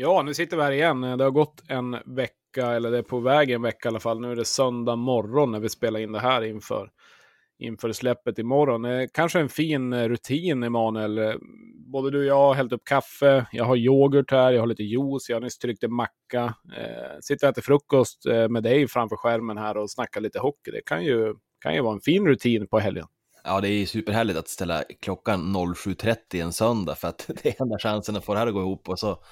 Ja, nu sitter vi här igen. Det har gått en vecka, eller det är på väg en vecka i alla fall. Nu är det söndag morgon när vi spelar in det här inför, inför släppet imorgon. Kanske en fin eh, rutin, Emanuel. Eh, både du och jag har hällt upp kaffe, jag har yoghurt här, jag har lite juice, jag har nyss tryckt en macka. Eh, sitter och äter frukost eh, med dig framför skärmen här och snackar lite hockey. Det kan ju, kan ju vara en fin rutin på helgen. Ja, det är superhärligt att ställa klockan 07.30 en söndag för att det är enda chansen att få det här att gå ihop och så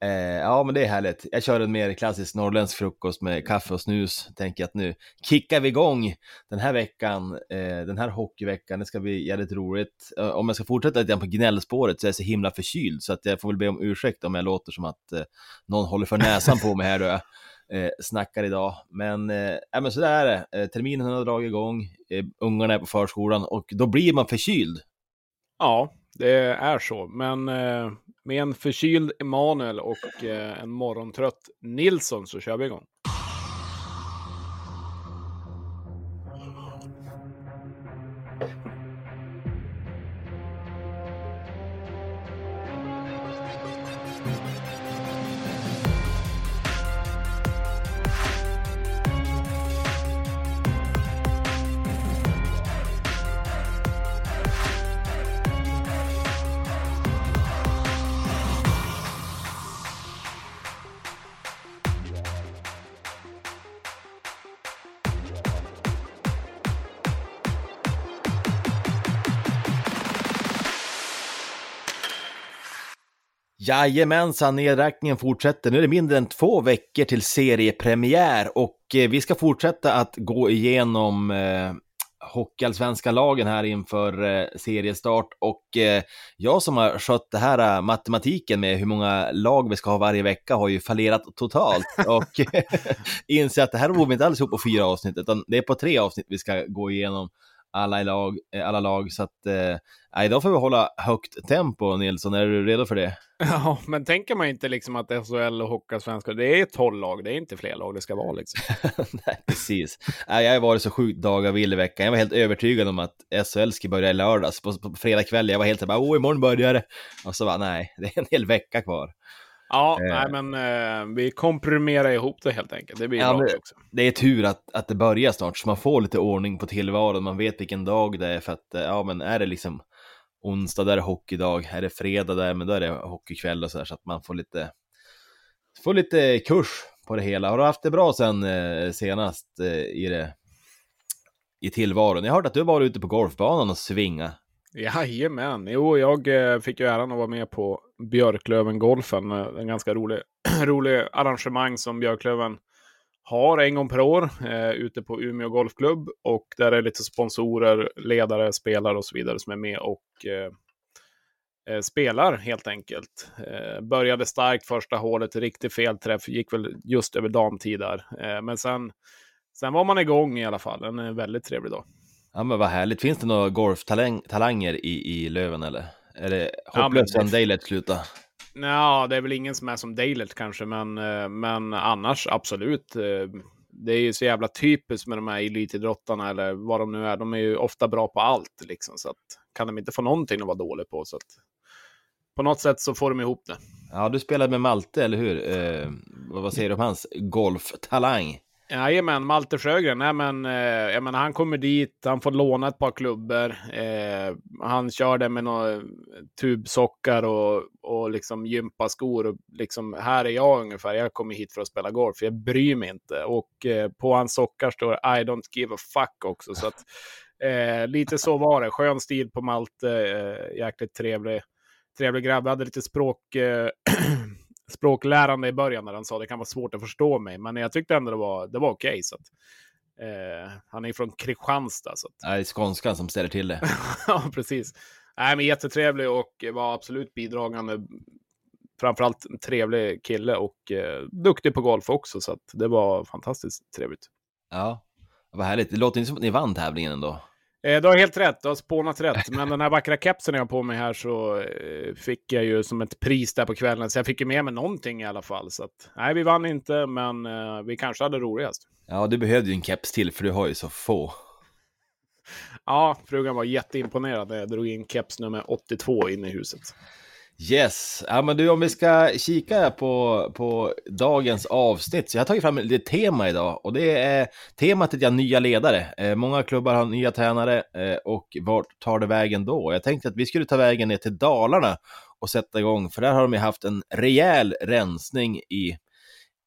Eh, ja, men det är härligt. Jag kör en mer klassisk norrländsk frukost med kaffe och snus. Tänker att nu kickar vi igång den här veckan, eh, den här hockeyveckan. Det ska bli jävligt roligt. Eh, om jag ska fortsätta lite grann på gnällspåret så är jag så himla förkyld så att jag får väl be om ursäkt om jag låter som att eh, någon håller för näsan på mig här då jag eh, snackar idag. Men, eh, men så där är det. Eh, terminen har dragit igång, eh, ungarna är på förskolan och då blir man förkyld. Ja, det är så. Men eh, med en förkyld Emanuel och eh, en morgontrött Nilsson så kör vi igång. Jajamensan, nedräkningen fortsätter. Nu är det mindre än två veckor till seriepremiär och eh, vi ska fortsätta att gå igenom eh, Hockeyallsvenska lagen här inför eh, seriestart och eh, jag som har skött det här eh, matematiken med hur många lag vi ska ha varje vecka har ju fallerat totalt och inser att det här borde vi inte alls ihop på fyra avsnitt utan det är på tre avsnitt vi ska gå igenom alla, lag, eh, alla lag. Så att, eh, idag får vi hålla högt tempo, Nilsson. Är du redo för det? Ja, men tänker man inte liksom att SHL och Hockeyallsvenskan, det är tolv lag, det är inte fler lag det ska vara liksom. Nej, precis. jag har varit så sjukt dagavill i veckan. Jag var helt övertygad om att SHL ska börja i lördags. På, på fredag kväll, jag var helt såhär, oh, imorgon börjar det. Och så bara, nej, det är en hel vecka kvar. Ja, eh. nej, men eh, vi komprimerar ihop det helt enkelt. Det blir ja, bra också. Det är tur att, att det börjar snart, så man får lite ordning på tillvaron. Man vet vilken dag det är, för att eh, ja, men är det liksom onsdag, där är hockeydag. Är det fredag, där, men då är det hockeykväll och så där, så att man får lite, får lite kurs på det hela. Har du haft det bra sen eh, senast eh, i det i tillvaron? Jag har hört att du var ute på golfbanan och svinga. Jajamän, jo jag eh, fick ju äran att vara med på Björklöven-golfen. Eh, en ganska rolig, rolig arrangemang som Björklöven har en gång per år eh, ute på Umeå Golfklubb. Och där är lite sponsorer, ledare, spelare och så vidare som är med och eh, eh spelar helt enkelt. Eh, började starkt första hålet, riktigt fel träff, gick väl just över damtid där. Eh, men sen, sen var man igång i alla fall, en väldigt trevlig dag. Ja men vad härligt. Finns det några golftalanger i, i Löven eller? Är det hopplöst ja, sen Daylet sluta? Ja, det är väl ingen som är som Daylet kanske, men, eh, men annars absolut. Eh, det är ju så jävla typiskt med de här elitidrottarna eller vad de nu är. De är ju ofta bra på allt liksom, så att kan de inte få någonting att vara dålig på så att på något sätt så får de ihop det. Ja, du spelade med Malte, eller hur? Eh, vad säger du om hans golftalang? Jajamän, Malte Sjögren. Nej, men, eh, menar, han kommer dit, han får låna ett par klubbor. Eh, han kör det med några tubsockar och, och liksom gympaskor. Och liksom, här är jag ungefär, jag kommer hit för att spela golf, jag bryr mig inte. Och eh, på hans sockar står I don't give a fuck också. Så att, eh, lite så var det. Skön stil på Malte, eh, jäkligt trevlig, trevlig grabb. Jag hade lite språk eh, språklärande i början när han sa det kan vara svårt att förstå mig. Men jag tyckte ändå det var, det var okej. Okay, eh, han är från Kristianstad. Så att... Det är skånskan som ställer till det. ja, precis. Nej, men jättetrevlig och var absolut bidragande. Framförallt en trevlig kille och eh, duktig på golf också. Så att det var fantastiskt trevligt. Ja, vad härligt. Det låter inte som att ni vann tävlingen ändå. Eh, du har helt rätt, du har spånat rätt. Men den här vackra kepsen jag har på mig här så eh, fick jag ju som ett pris där på kvällen. Så jag fick ju med mig någonting i alla fall. Så att, nej, vi vann inte, men eh, vi kanske hade roligast. Ja, du behövde ju en keps till, för du har ju så få. Ja, frugan var jätteimponerad när jag drog in keps nummer 82 in i huset. Yes, ja men du om vi ska kika på, på dagens avsnitt, så jag har tagit fram ett tema idag och det är temat är nya ledare. Eh, många klubbar har nya tränare eh, och vart tar det vägen då? Jag tänkte att vi skulle ta vägen ner till Dalarna och sätta igång, för där har de ju haft en rejäl rensning i,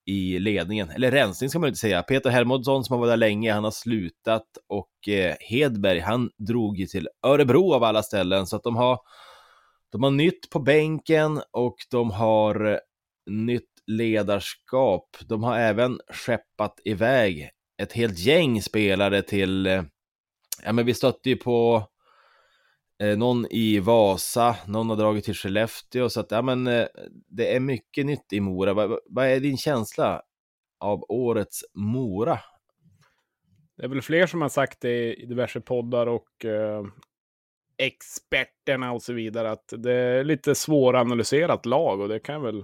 i ledningen. Eller rensning ska man inte säga. Peter Hermodsson som har varit där länge, han har slutat och eh, Hedberg, han drog ju till Örebro av alla ställen, så att de har de har nytt på bänken och de har eh, nytt ledarskap. De har även skeppat iväg ett helt gäng spelare till, eh, ja men vi stötte ju på eh, någon i Vasa, någon har dragit till Skellefteå, så att ja men det är mycket nytt i Mora. Vad, vad är din känsla av årets Mora? Det är väl fler som har sagt det i diverse poddar och eh, experterna och så vidare att det är lite svåranalyserat lag och det kan jag väl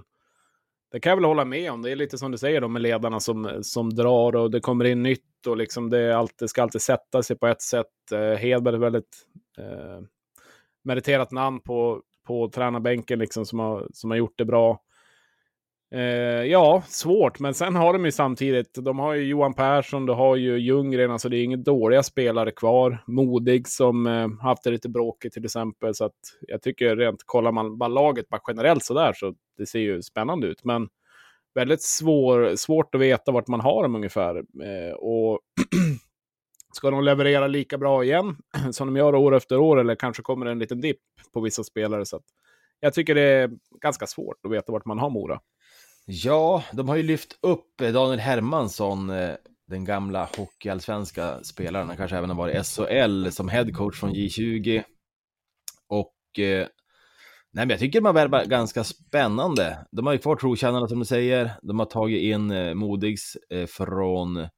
det kan jag väl hålla med om. Det är lite som du säger då med ledarna som, som drar och det kommer in nytt och liksom det, alltid, ska alltid sätta sig på ett sätt. Eh, Hedberg är ett väldigt eh, meriterat namn på, på tränarbänken liksom som har, som har gjort det bra. Eh, ja, svårt, men sen har de ju samtidigt, de har ju Johan Persson, de har ju Ljunggren, alltså det är inga dåliga spelare kvar. Modig som eh, haft det lite bråkigt till exempel, så att jag tycker rent, kollar man bara laget bara generellt så där så det ser ju spännande ut. Men väldigt svår, svårt att veta vart man har dem ungefär. Eh, och ska de leverera lika bra igen som de gör år efter år, eller kanske kommer det en liten dipp på vissa spelare. Så att jag tycker det är ganska svårt att veta vart man har Mora. Ja, de har ju lyft upp Daniel Hermansson, eh, den gamla hockeyallsvenska spelaren, han kanske även har varit SHL som headcoach från J20. Och eh, nej, men jag tycker man värvar ganska spännande. De har ju kvar trotjänarna som du säger, de har tagit in eh, Modigs från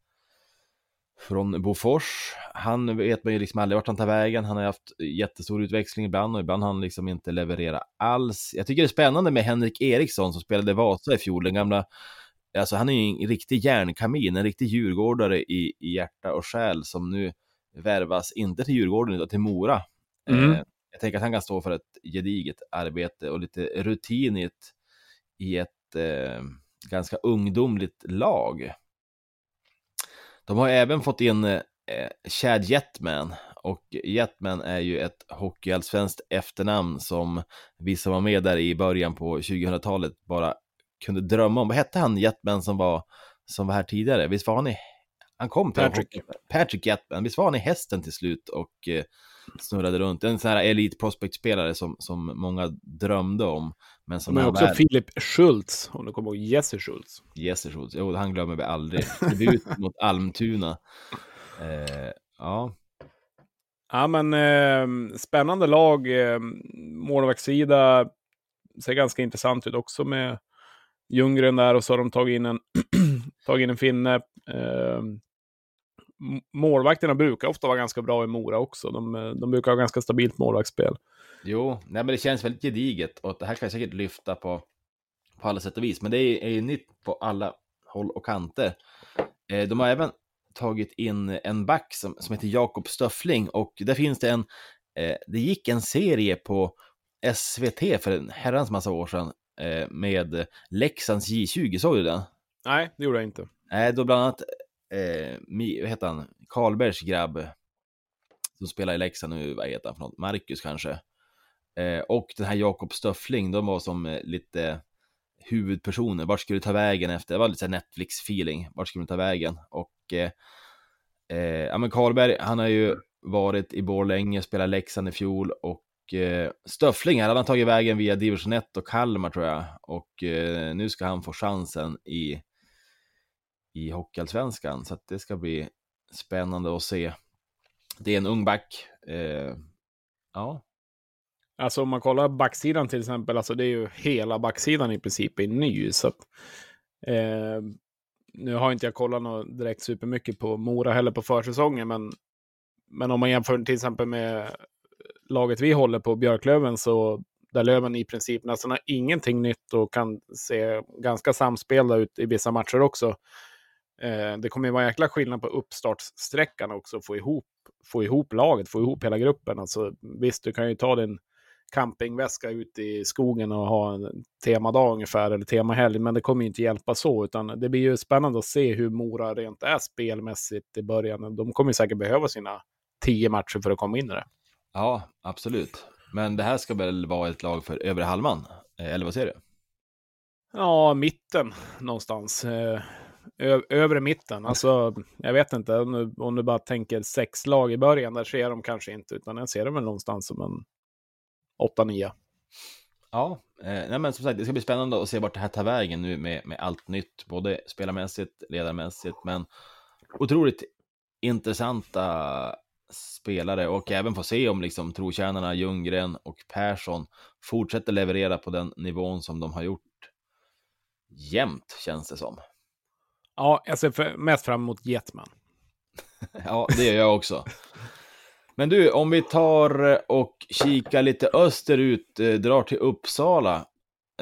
från Bofors. Han vet man ju liksom aldrig vart han tar vägen. Han har haft jättestor utväxling ibland och ibland har han liksom inte levererat alls. Jag tycker det är spännande med Henrik Eriksson som spelade Vasa i fjol, den gamla Alltså han är ju en riktig järnkamin, en riktig djurgårdare i, i hjärta och själ som nu värvas, inte till Djurgården utan till Mora. Mm. Eh, jag tänker att han kan stå för ett gediget arbete och lite rutin i ett, i ett eh, ganska ungdomligt lag. De har även fått in eh, Chad Jetman och Jetman är ju ett hockeyallsvenskt efternamn som vi som var med där i början på 2000-talet bara kunde drömma om. Vad hette han Jetman som var, som var här tidigare? Visst var han i... Han kom till Patrick. Patrick Jetman. Visst var han i hästen till slut och eh, snurrade runt. En sån här elit prospect-spelare som, som många drömde om. Men som men också väl... Philip Schultz, om du kommer ihåg Jesse Schultz. Jesse Schultz, jo han glömmer vi aldrig. Debut mot Almtuna. Eh, ja. Ja men eh, spännande lag. Eh, målvaktssida ser ganska intressant ut också med Ljunggren där och så har de tagit in en, tagit in en finne. Eh, målvakterna brukar ofta vara ganska bra i Mora också. De, de brukar ha ganska stabilt målvaktsspel. Jo, nej, men det känns väldigt gediget och det här kan jag säkert lyfta på, på alla sätt och vis. Men det är, är ju nytt på alla håll och kanter. Eh, de har även tagit in en back som, som heter Jakob Stöffling och där finns det en, eh, det gick en serie på SVT för en herrans massa år sedan eh, med Leksands J20, såg du den? Nej, det gjorde jag inte. Nej, då bland annat eh, vad heter han, Karlbergs grabb som spelar i Leksand nu, vad heter han för något, Marcus kanske. Eh, och den här Jakob Stöffling, de var som eh, lite huvudpersoner, vart skulle du ta vägen efter, det var lite Netflix-feeling, vart skulle du ta vägen? Och eh, eh, ja men Karlberg, han har ju varit i Borlänge, spelat Leksand i fjol och eh, Stöffling, han har tagit vägen via division 1 och Kalmar tror jag. Och eh, nu ska han få chansen i i Hockeyallsvenskan. Så att det ska bli spännande att se. Det är en ung back. Eh, ja. Alltså om man kollar backsidan till exempel, alltså det är ju hela backsidan i princip är ny. Så att, eh, nu har inte jag kollat något direkt supermycket på Mora heller på försäsongen, men, men om man jämför till exempel med laget vi håller på, Björklöven, så där Löven i princip nästan har ingenting nytt och kan se ganska samspelda ut i vissa matcher också. Eh, det kommer ju vara jäkla skillnad på uppstartssträckan också, få ihop, få ihop laget, få ihop hela gruppen. Alltså, visst, du kan ju ta din campingväska ute i skogen och ha en temadag ungefär, eller temahelg. Men det kommer ju inte hjälpa så, utan det blir ju spännande att se hur Mora rent är spelmässigt i början. De kommer ju säkert behöva sina tio matcher för att komma in i det. Ja, absolut. Men det här ska väl vara ett lag för övre halvan, eh, eller vad säger du? Ja, mitten någonstans. Ö övre mitten. Alltså, jag vet inte, om du, om du bara tänker sex lag i början, där ser de kanske inte, utan jag ser dem väl någonstans som en 8-9. Ja, eh, nej men som sagt, det ska bli spännande att se vart det här tar vägen nu med, med allt nytt, både spelarmässigt, ledarmässigt, men otroligt intressanta spelare och även få se om liksom trotjänarna Ljunggren och Persson fortsätter leverera på den nivån som de har gjort jämt, känns det som. Ja, jag ser mest fram emot Jetman. ja, det gör jag också. Men du, om vi tar eh, och kikar lite österut, eh, drar till Uppsala.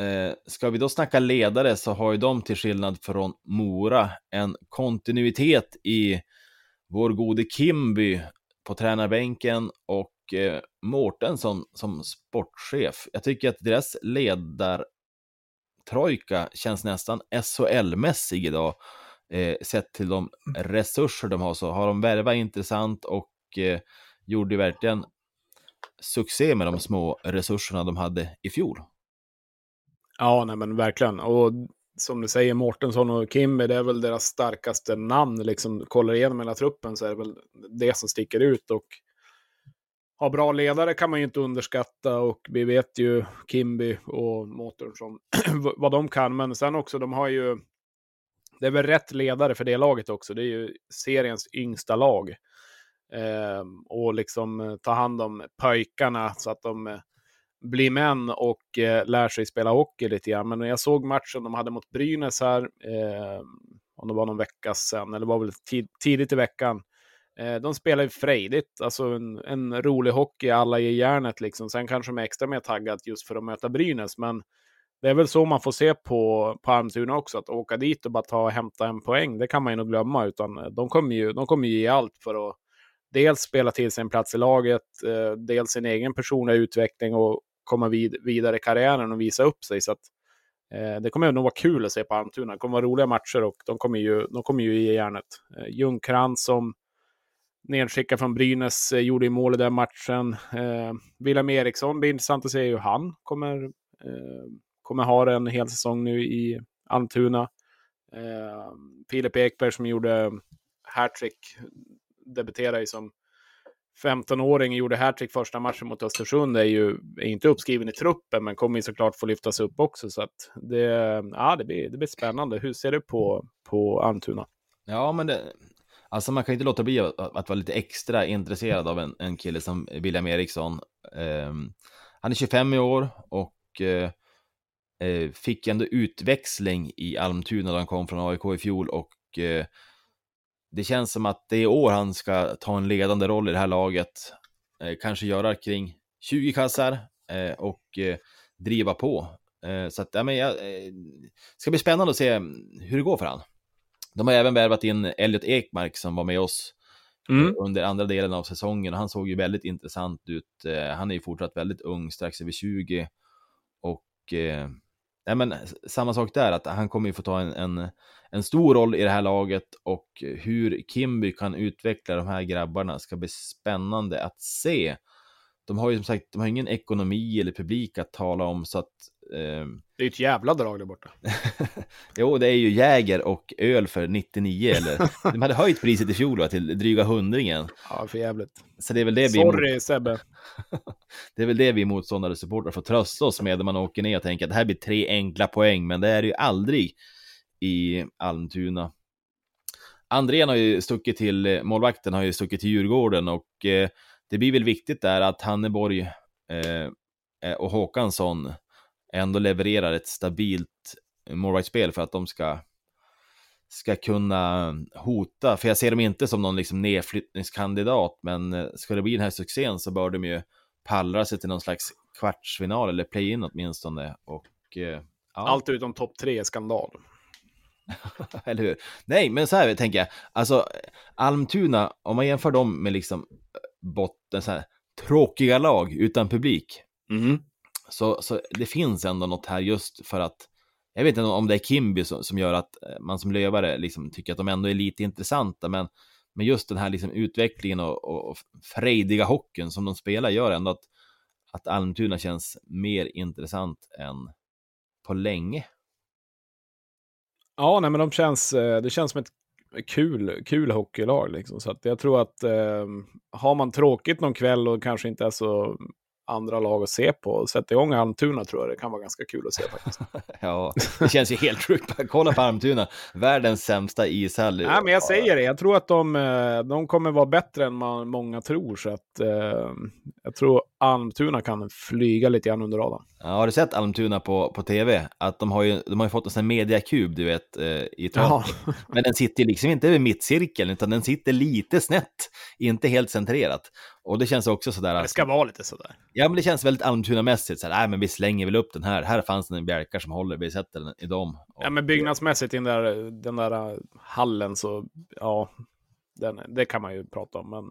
Eh, ska vi då snacka ledare så har ju de till skillnad från Mora en kontinuitet i vår gode Kimby på tränarbänken och eh, Mårten som, som sportchef. Jag tycker att deras ledartrojka känns nästan SHL-mässig idag. Eh, sett till de resurser de har så har de värvat intressant och eh, gjorde verkligen succé med de små resurserna de hade i fjol. Ja, nej men verkligen. Och som du säger, Mårtensson och Kimby, det är väl deras starkaste namn. Liksom, kollar igenom hela truppen så är det väl det som sticker ut. Och ha bra ledare kan man ju inte underskatta och vi vet ju Kimby och Mårtensson vad de kan. Men sen också, de har ju... Det är väl rätt ledare för det laget också. Det är ju seriens yngsta lag. Eh, och liksom eh, ta hand om pojkarna så att de eh, blir män och eh, lär sig spela hockey lite grann. Men när jag såg matchen de hade mot Brynäs här, eh, om det var någon vecka sedan, eller var väl tid, tidigt i veckan, eh, de spelar ju frejdigt, alltså en, en, rolig hockey, alla i järnet liksom. Sen kanske de är extra mer taggat just för att möta Brynäs, men det är väl så man får se på, på Almtuna också, att åka dit och bara ta och hämta en poäng, det kan man ju nog glömma, utan eh, de kommer ju, de kommer ju ge allt för att dels spela till sig en plats i laget, eh, dels sin egen personliga utveckling och komma vid, vidare i karriären och visa upp sig. Så att, eh, det kommer nog vara kul att se på Almtuna. Det kommer vara roliga matcher och de kommer ju, de kommer ju ge järnet. Eh, Ljungkrantz som nedskickad från Brynäs eh, gjorde i mål i den matchen. Eh, William Eriksson, blir intressant att se hur han kommer, eh, kommer ha en hel säsong nu i Almtuna. Eh, Filip Ekberg som gjorde hattrick, debuterade som 15-åring gjorde hattrick första matchen mot Östersund är ju är inte uppskriven i truppen, men kommer ju såklart få lyftas upp också. Så att det, ja, det, blir, det blir spännande. Hur ser du på, på Almtuna? Ja, men det, alltså man kan inte låta bli att, att vara lite extra intresserad av en, en kille som William Eriksson. Um, han är 25 i år och uh, fick ändå utväxling i Almtuna då han kom från AIK i fjol och uh, det känns som att det är i år han ska ta en ledande roll i det här laget. Eh, kanske göra kring 20 kassar eh, och eh, driva på. Eh, så att, ja, men jag, eh, ska bli spännande att se hur det går för han. De har även värvat in Elliot Ekmark som var med oss mm. under andra delen av säsongen han såg ju väldigt intressant ut. han är ju fortsatt väldigt ung, strax över 20 och nej men, samma sak där, att han kommer ju få ta en, en en stor roll i det här laget och hur Kimby kan utveckla de här grabbarna ska bli spännande att se. De har ju som sagt, de har ingen ekonomi eller publik att tala om så att... Eh... Det är ett jävla drag där borta. jo, det är ju Jäger och öl för 99 eller... de hade höjt priset i fjol va, till dryga hundringen. Ja, för jävligt. Så det är väl det vi... Sorry Sebbe. det är väl det vi motståndare och supportrar får trösta oss med när man åker ner och tänker att det här blir tre enkla poäng, men det är det ju aldrig i Almtuna. Andrén har ju stuckit till, målvakten har ju stuckit till Djurgården och eh, det blir väl viktigt där att Hanneborg eh, eh, och Håkansson ändå levererar ett stabilt målvaktsspel för att de ska, ska kunna hota, för jag ser dem inte som någon liksom nedflyttningskandidat, men eh, ska det bli den här succén så bör de ju pallra sig till någon slags kvartsfinal eller play-in åtminstone. Och, eh, ja. Allt utom topp tre är skandal. Eller hur? Nej, men så här tänker jag. Alltså, Almtuna, om man jämför dem med liksom botten, så här, tråkiga lag utan publik. Mm. Så, så det finns ändå något här just för att jag vet inte om det är Kimby som, som gör att eh, man som lövare liksom tycker att de ändå är lite intressanta, men, men just den här liksom utvecklingen och, och, och frejdiga hockeyn som de spelar gör ändå att, att Almtuna känns mer intressant än på länge. Ja, nej, men de känns, eh, det känns som ett kul, kul hockeylag. Liksom. Så att jag tror att eh, har man tråkigt någon kväll och kanske inte är så andra lag att se på. Sätta igång Almtuna tror jag det kan vara ganska kul att se faktiskt. ja, det känns ju helt sjukt. Kolla på Almtuna, världens sämsta ishall. Nej, men jag säger det, jag tror att de, eh, de kommer vara bättre än man, många tror. Så att, eh, jag tror Almtuna kan flyga lite grann under radarn. Ja, har du sett Almtuna på, på tv? Att de har ju, de har ju fått en sån här mediakub, du vet, eh, i taket. Ja. Men den sitter liksom inte över mittcirkeln, utan den sitter lite snett, inte helt centrerat. Och det känns också sådär... Det ska vara lite sådär. Ja, men det känns väldigt Almtuna-mässigt. Nej, men vi slänger väl upp den här. Här fanns det en bjälkar som håller, vi sätter den i dem. Och... Ja, men byggnadsmässigt i den där, den där hallen så, ja, den, det kan man ju prata om. Men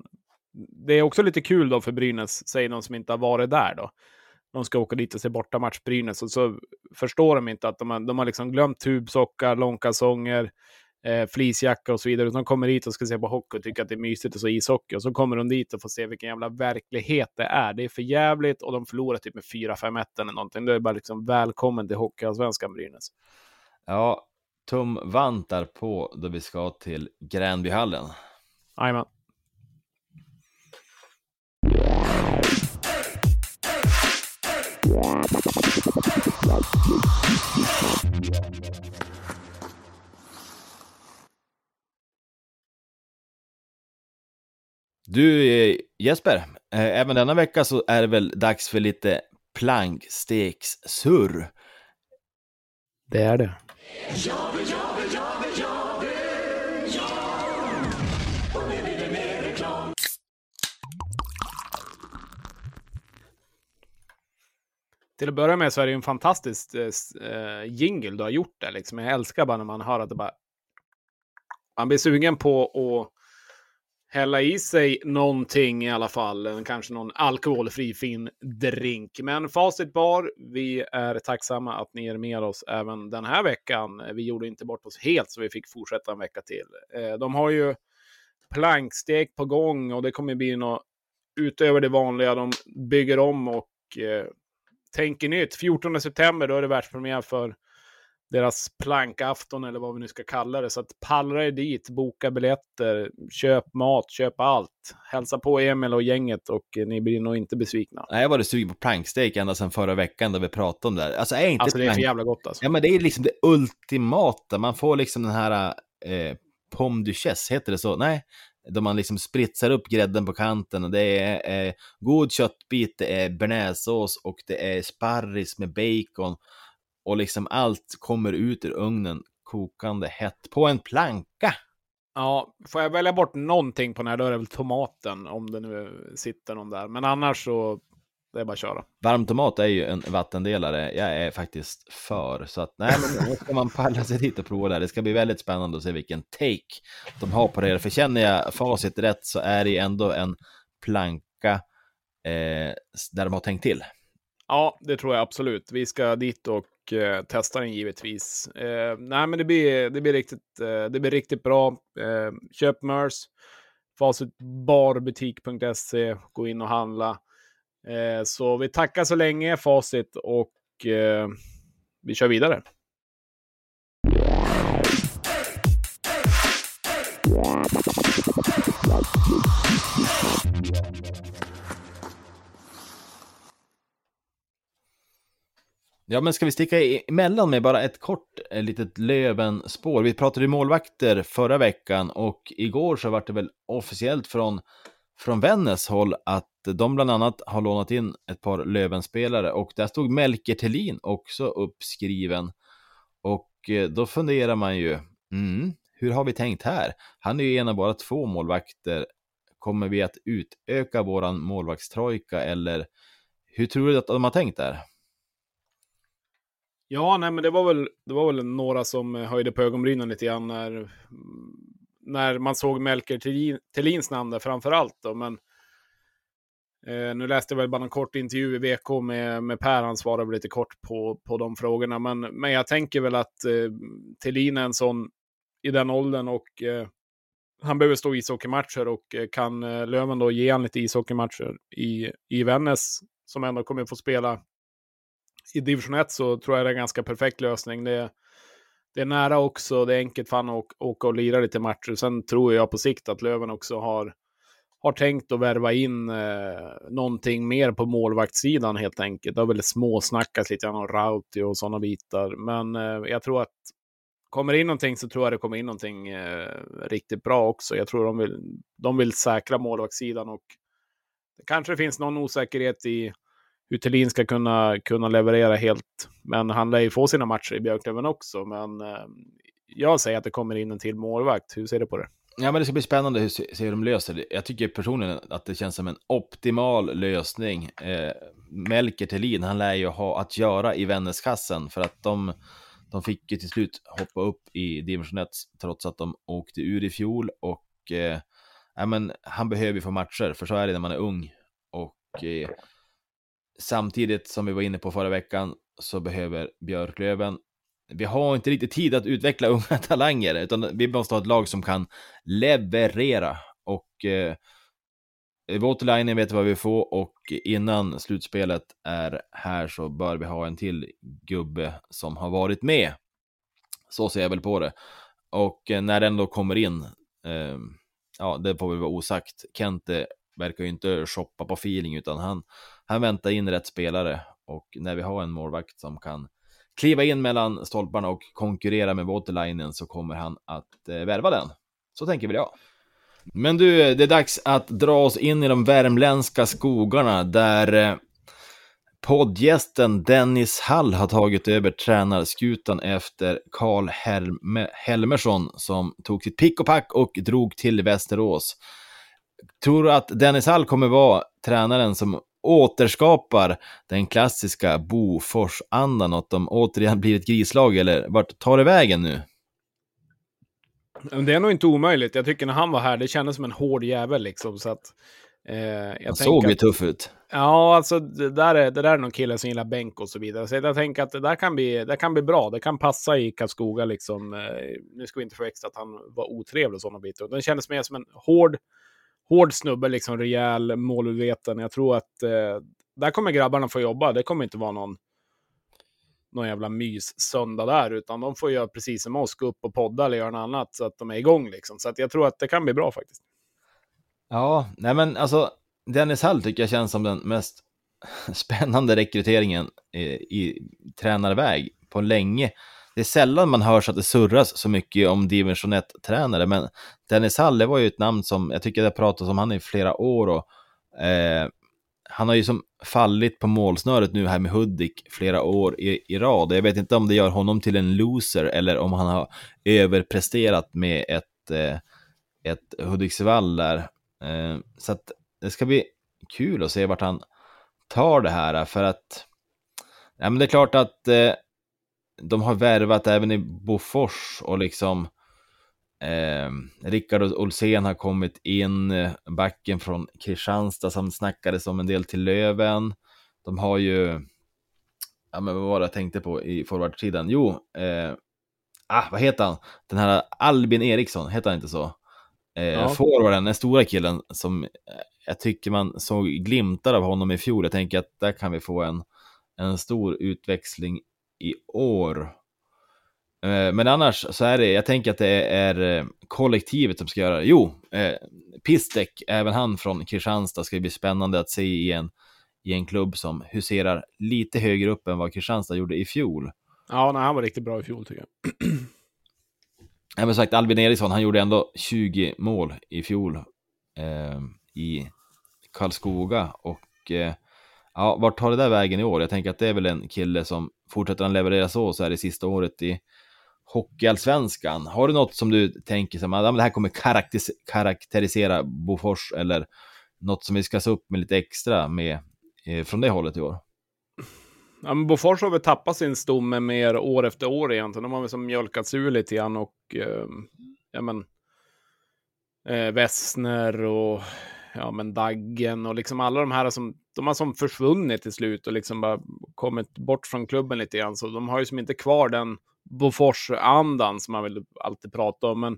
det är också lite kul då för Brynäs, säger någon som inte har varit där då. De ska åka dit och se bortamatch Brynäs och så förstår de inte att de har, de har liksom glömt tubsockar, långkalsonger, eh, fleecejacka och så vidare. De kommer hit och ska se på hockey och tycker att det är mysigt och så ishockey. Och så kommer de dit och får se vilken jävla verklighet det är. Det är för jävligt och de förlorar typ med 4-5-1 eller någonting. Det är bara liksom välkommen till Hockeyallsvenskan Brynäs. Ja, tum vantar på då vi ska till Gränbyhallen. Jajamän. Du eh, Jesper, eh, även denna vecka så är det väl dags för lite plankstekssurr. Det är det. Till att börja med så är det ju en fantastisk äh, jingle du har gjort där. Liksom. Jag älskar bara när man hör att det bara... Man blir sugen på att hälla i sig någonting i alla fall. Kanske någon alkoholfri fin drink. Men Facit Bar, vi är tacksamma att ni är med oss även den här veckan. Vi gjorde inte bort oss helt så vi fick fortsätta en vecka till. Eh, de har ju plankstek på gång och det kommer bli något utöver det vanliga. De bygger om och eh, tänker nytt. 14 september, då är det världspremiär för deras plankafton eller vad vi nu ska kalla det. Så att pallra er dit, boka biljetter, köp mat, köp allt. Hälsa på Emil och gänget och ni blir nog inte besvikna. Nej, jag var sugen på planksteak ända sedan förra veckan då vi pratade om det här. Alltså, är inte alltså det är för jävla gott alltså. Ja, men det är liksom det ultimata. Man får liksom den här eh, pomme duchesse, heter det så? Nej, då man liksom spritsar upp grädden på kanten och det är eh, god köttbit, det är bearnaisesås och det är sparris med bacon och liksom allt kommer ut ur ugnen kokande hett på en planka. Ja, får jag välja bort någonting på den här, då är det väl tomaten, om det nu sitter någon där. Men annars så, det är bara att köra. Varm tomat är ju en vattendelare, jag är faktiskt för. Så att, nej, men nu ska man palla sig dit och prova det. Det ska bli väldigt spännande att se vilken take de har på det. För känner jag facit rätt så är det ändå en planka eh, där de har tänkt till. Ja, det tror jag absolut. Vi ska dit och eh, testa den givetvis. Eh, nej, men det blir, det blir, riktigt, eh, det blir riktigt bra. Eh, köp MERS, facitbarbutik.se, gå in och handla. Eh, så vi tackar så länge Facit och eh, vi kör vidare. Ja, men ska vi sticka emellan med bara ett kort eh, litet Löven-spår? Vi pratade målvakter förra veckan och igår så var det väl officiellt från, från Vännäs håll att de bland annat har lånat in ett par Löven-spelare och där stod Melker Thelin också uppskriven. Och eh, då funderar man ju, mm, hur har vi tänkt här? Han är ju en av våra två målvakter. Kommer vi att utöka våran målvaktstrojka eller hur tror du att de har tänkt där? Ja, nej, men det var väl, det var väl några som eh, höjde på ögonbrynen lite grann när, mm, när man såg Melker Thelins namn där framför allt. Då. Men Eh, nu läste jag väl bara en kort intervju i VK med, med Per, han svarade lite kort på, på de frågorna. Men, men jag tänker väl att eh, Thelin är en sån i den åldern och eh, han behöver stå ishockeymatcher och eh, kan eh, Löven då ge honom lite ishockeymatcher i, i Vännäs, som ändå kommer få spela i division 1, så tror jag det är en ganska perfekt lösning. Det, det är nära också, det är enkelt för honom att åka och lira lite matcher. Sen tror jag på sikt att Löven också har har tänkt att värva in eh, någonting mer på målvaktssidan helt enkelt. Det har väl småsnackats lite grann om Rauti och sådana bitar. Men eh, jag tror att kommer in någonting så tror jag det kommer in någonting eh, riktigt bra också. Jag tror de vill, de vill säkra målvaktssidan och det kanske finns någon osäkerhet i hur Thelin ska kunna, kunna leverera helt. Men han lär ju få sina matcher i Björklöven också. Men eh, jag säger att det kommer in en till målvakt. Hur ser du på det? Ja, men det ska bli spännande hur se de löser det. Jag tycker personligen att det känns som en optimal lösning. Eh, Melker Thelin, han lär ju ha att göra i Vännäskassen för att de, de fick ju till slut hoppa upp i division 1 trots att de åkte ur i fjol och eh, ja, men han behöver ju få matcher, för så är det när man är ung. Och eh, samtidigt som vi var inne på förra veckan så behöver Björklöven vi har inte riktigt tid att utveckla unga talanger, utan vi måste ha ett lag som kan leverera. Och eh, Waterlinen vet vad vi får och innan slutspelet är här så bör vi ha en till gubbe som har varit med. Så ser jag väl på det. Och eh, när den då kommer in, eh, ja, det får väl vara osagt. Kente verkar ju inte shoppa på feeling, utan han, han väntar in rätt spelare. Och när vi har en målvakt som kan kliva in mellan stolparna och konkurrera med Waterlinen så kommer han att eh, värva den. Så tänker väl jag. Men du, det är dags att dra oss in i de värmländska skogarna där eh, poddgästen Dennis Hall har tagit över tränarskutan efter Karl Helme Helmersson som tog sitt pick och pack och drog till Västerås. Tror du att Dennis Hall kommer vara tränaren som återskapar den klassiska Bofors-andan och att de återigen blir ett grislag, eller vart tar det vägen nu? Det är nog inte omöjligt. Jag tycker när han var här, det kändes som en hård jävel liksom. Så att, eh, jag han såg ju tuff ut. Ja, alltså det där, är, det där är någon kille som gillar bänk och så vidare. Så jag tänker att det där kan bli, det kan bli bra. Det kan passa i Karlskoga liksom. Eh, nu ska vi inte förväxla att han var otrevlig och sådana bitar. Den kändes mer som en hård, hård snubbe, liksom rejäl, målmedveten. Jag tror att eh, där kommer grabbarna få jobba. Det kommer inte vara någon, någon jävla mys-söndag där, utan de får göra precis som oss, gå upp och podda eller göra något annat så att de är igång. Liksom. Så att jag tror att det kan bli bra faktiskt. Ja, nej men alltså Dennis Hall tycker jag känns som den mest spännande rekryteringen i, i tränarväg på länge det är sällan man hör så att det surras så mycket om division 1-tränare, men Dennis Halle var ju ett namn som jag tycker det har pratats om han i flera år och eh, han har ju som fallit på målsnöret nu här med Hudik flera år i, i rad. Jag vet inte om det gör honom till en loser eller om han har överpresterat med ett, eh, ett Hudiksvall där. Eh, så att det ska bli kul att se vart han tar det här, för att ja, men det är klart att eh, de har värvat även i Bofors och liksom eh, Rickard Olsén har kommit in, backen från Kristianstad som snackades om en del till Löven. De har ju, ja men vad var det jag tänkte på i forwardsidan? Jo, eh, ah, vad heter han? Den här Albin Eriksson, heter han inte så? Eh, ja. Forwarden, den stora killen som eh, jag tycker man såg glimtar av honom i fjol. Jag tänker att där kan vi få en, en stor utväxling i år. Eh, men annars så är det, jag tänker att det är eh, kollektivet som ska göra det. Jo, eh, Pistek, även han från Kristianstad, ska bli spännande att se i en, i en klubb som huserar lite högre upp än vad Kristianstad gjorde i fjol. Ja, nej, han var riktigt bra i fjol tycker jag. Ja, men sagt, Albin Eriksson, han gjorde ändå 20 mål i fjol eh, i Karlskoga och eh, ja, vart tar det där vägen i år? Jag tänker att det är väl en kille som fortsätter han leverera så, så är det sista året i Hockeyallsvenskan. Har du något som du tänker som ah, att det här kommer karaktärisera Bofors eller något som vi ska se upp med lite extra med eh, från det hållet i år? Ja, men Bofors har väl tappat sin stomme mer år efter år egentligen. De har väl som mjölkats ur lite grann och eh, ja men eh, Wessner och ja men Daggen och liksom alla de här som, de har som försvunnit till slut och liksom bara kommit bort från klubben lite grann. Så de har ju som inte kvar den Bofors-andan som man vill alltid prata om. Men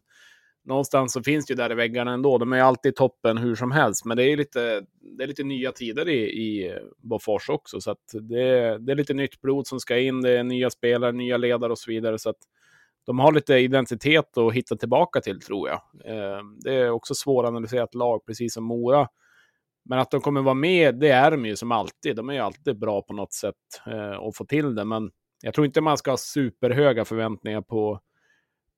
någonstans så finns det ju där i väggarna ändå. De är ju alltid toppen hur som helst. Men det är lite, det är lite nya tider i, i Bofors också. Så att det, det är lite nytt blod som ska in. Det är nya spelare, nya ledare och så vidare. Så att de har lite identitet att hitta tillbaka till tror jag. Eh, det är också svåranalyserat lag, precis som Mora. Men att de kommer vara med, det är de ju som alltid. De är ju alltid bra på något sätt eh, att få till det. Men jag tror inte man ska ha superhöga förväntningar på,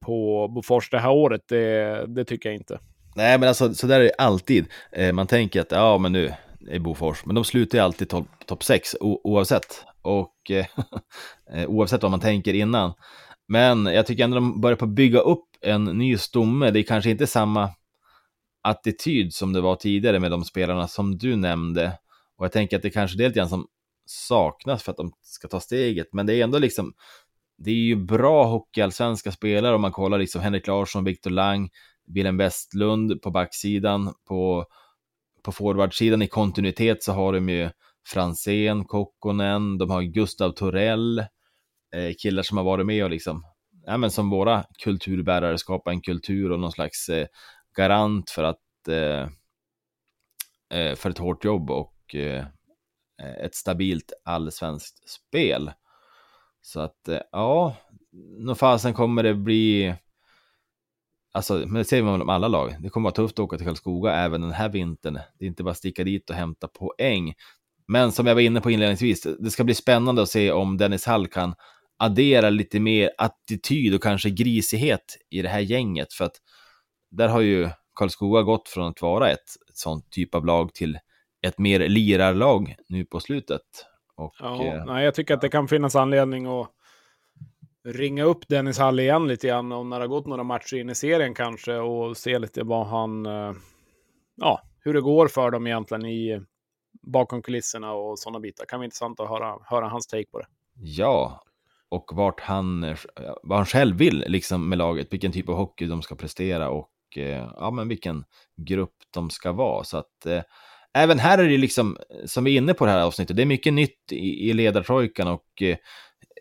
på Bofors det här året. Det, det tycker jag inte. Nej, men alltså så där är det alltid. Eh, man tänker att ja, men nu är Bofors, men de slutar ju alltid topp top 6 oavsett. Och eh, eh, oavsett vad man tänker innan. Men jag tycker ändå de börjar på bygga upp en ny stomme. Det är kanske inte samma attityd som det var tidigare med de spelarna som du nämnde. Och jag tänker att det kanske är lite grann som saknas för att de ska ta steget. Men det är ändå liksom, det är ju bra hockeyallsvenska spelare om man kollar liksom Henrik Larsson, Viktor Lang, Wilhelm Westlund på backsidan, på, på forwardsidan i kontinuitet så har de ju Franzén, Kokkonen, de har Gustav Torell, eh, killar som har varit med och liksom, ja men som våra kulturbärare skapar en kultur och någon slags eh, garant för att eh, eh, för ett hårt jobb och eh, ett stabilt allsvenskt spel. Så att eh, ja, nog fasen kommer det bli Alltså, men det säger man om alla lag. Det kommer vara tufft att åka till Karlskoga även den här vintern. Det är inte bara att sticka dit och hämta poäng. Men som jag var inne på inledningsvis, det ska bli spännande att se om Dennis Hall kan addera lite mer attityd och kanske grisighet i det här gänget. För att där har ju Karlskoga gått från att vara ett, sånt typ av lag till ett mer lirarlag nu på slutet. Och, ja, eh, nej, jag tycker att det kan finnas anledning att ringa upp Dennis Hall igen lite grann om när det har gått några matcher in i serien kanske och se lite vad han, eh, ja, hur det går för dem egentligen i bakom kulisserna och sådana bitar. Kan vara intressant att höra, höra hans take på det. Ja, och vart han, vad han själv vill liksom med laget, vilken typ av hockey de ska prestera och eh, ja, men vilken grupp de ska vara. Så att eh, även här är det liksom, som vi är inne på det här avsnittet, det är mycket nytt i, i ledartrojkan och eh,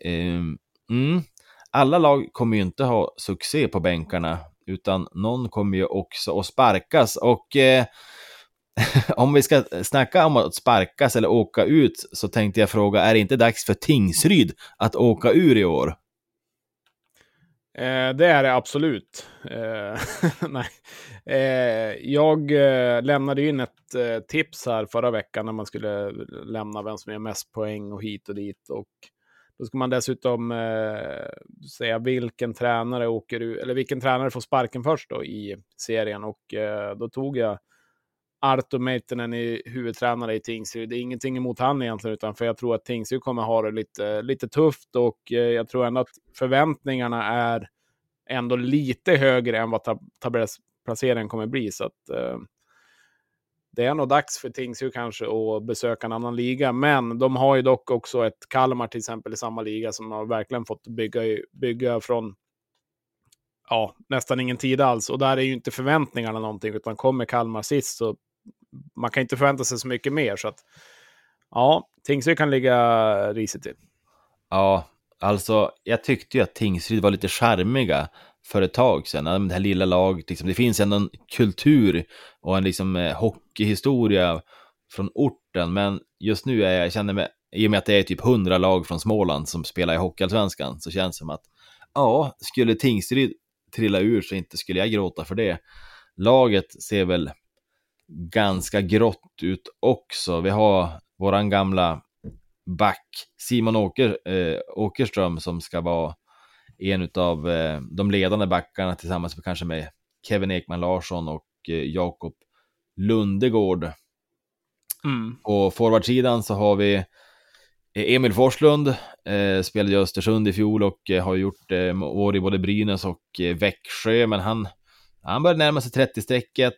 ehm, mm, alla lag kommer ju inte ha succé på bänkarna, utan någon kommer ju också att sparkas och eh, om vi ska snacka om att sparkas eller åka ut så tänkte jag fråga, är det inte dags för Tingsryd att åka ur i år? Eh, det är det absolut. Eh, nej. Eh, jag eh, lämnade in ett eh, tips här förra veckan när man skulle lämna vem som gör mest poäng och hit och dit. Och då ska man dessutom eh, säga vilken tränare åker ur, eller vilken tränare får sparken först då i serien. Och eh, då tog jag Arto Meitinen är huvudtränare i Tingsryd. Det är ingenting emot han egentligen, utan för jag tror att Tingsryd kommer ha det lite, lite tufft och eh, jag tror ändå att förväntningarna är ändå lite högre än vad tab tabellplaceringen kommer bli. Så att, eh, det är nog dags för Tingsryd kanske att besöka en annan liga, men de har ju dock också ett Kalmar till exempel i samma liga som har verkligen fått bygga, bygga från ja, nästan ingen tid alls. Och där är ju inte förväntningarna någonting, utan kommer Kalmar sist så man kan inte förvänta sig så mycket mer. Så att, ja, Tingsryd kan ligga risigt till. Ja, alltså jag tyckte ju att Tingsryd var lite charmiga för ett tag sedan. Det här lilla laget, liksom, det finns ändå en kultur och en liksom, eh, hockeyhistoria från orten. Men just nu är jag, jag känner mig, i och med att det är typ hundra lag från Småland som spelar i Hockeyallsvenskan, så känns det som att ja, skulle Tingsryd trilla ur så inte skulle jag gråta för det. Laget ser väl ganska grått ut också. Vi har våran gamla back Simon Åker, eh, Åkerström som ska vara en av eh, de ledande backarna tillsammans med kanske med Kevin Ekman Larsson och eh, Jakob Lundegård. Mm. På forwardsidan så har vi eh, Emil Forslund, eh, spelade i Östersund i fjol och eh, har gjort eh, år i både Brynäs och eh, Växjö, men han, han börjar närma sig 30-strecket.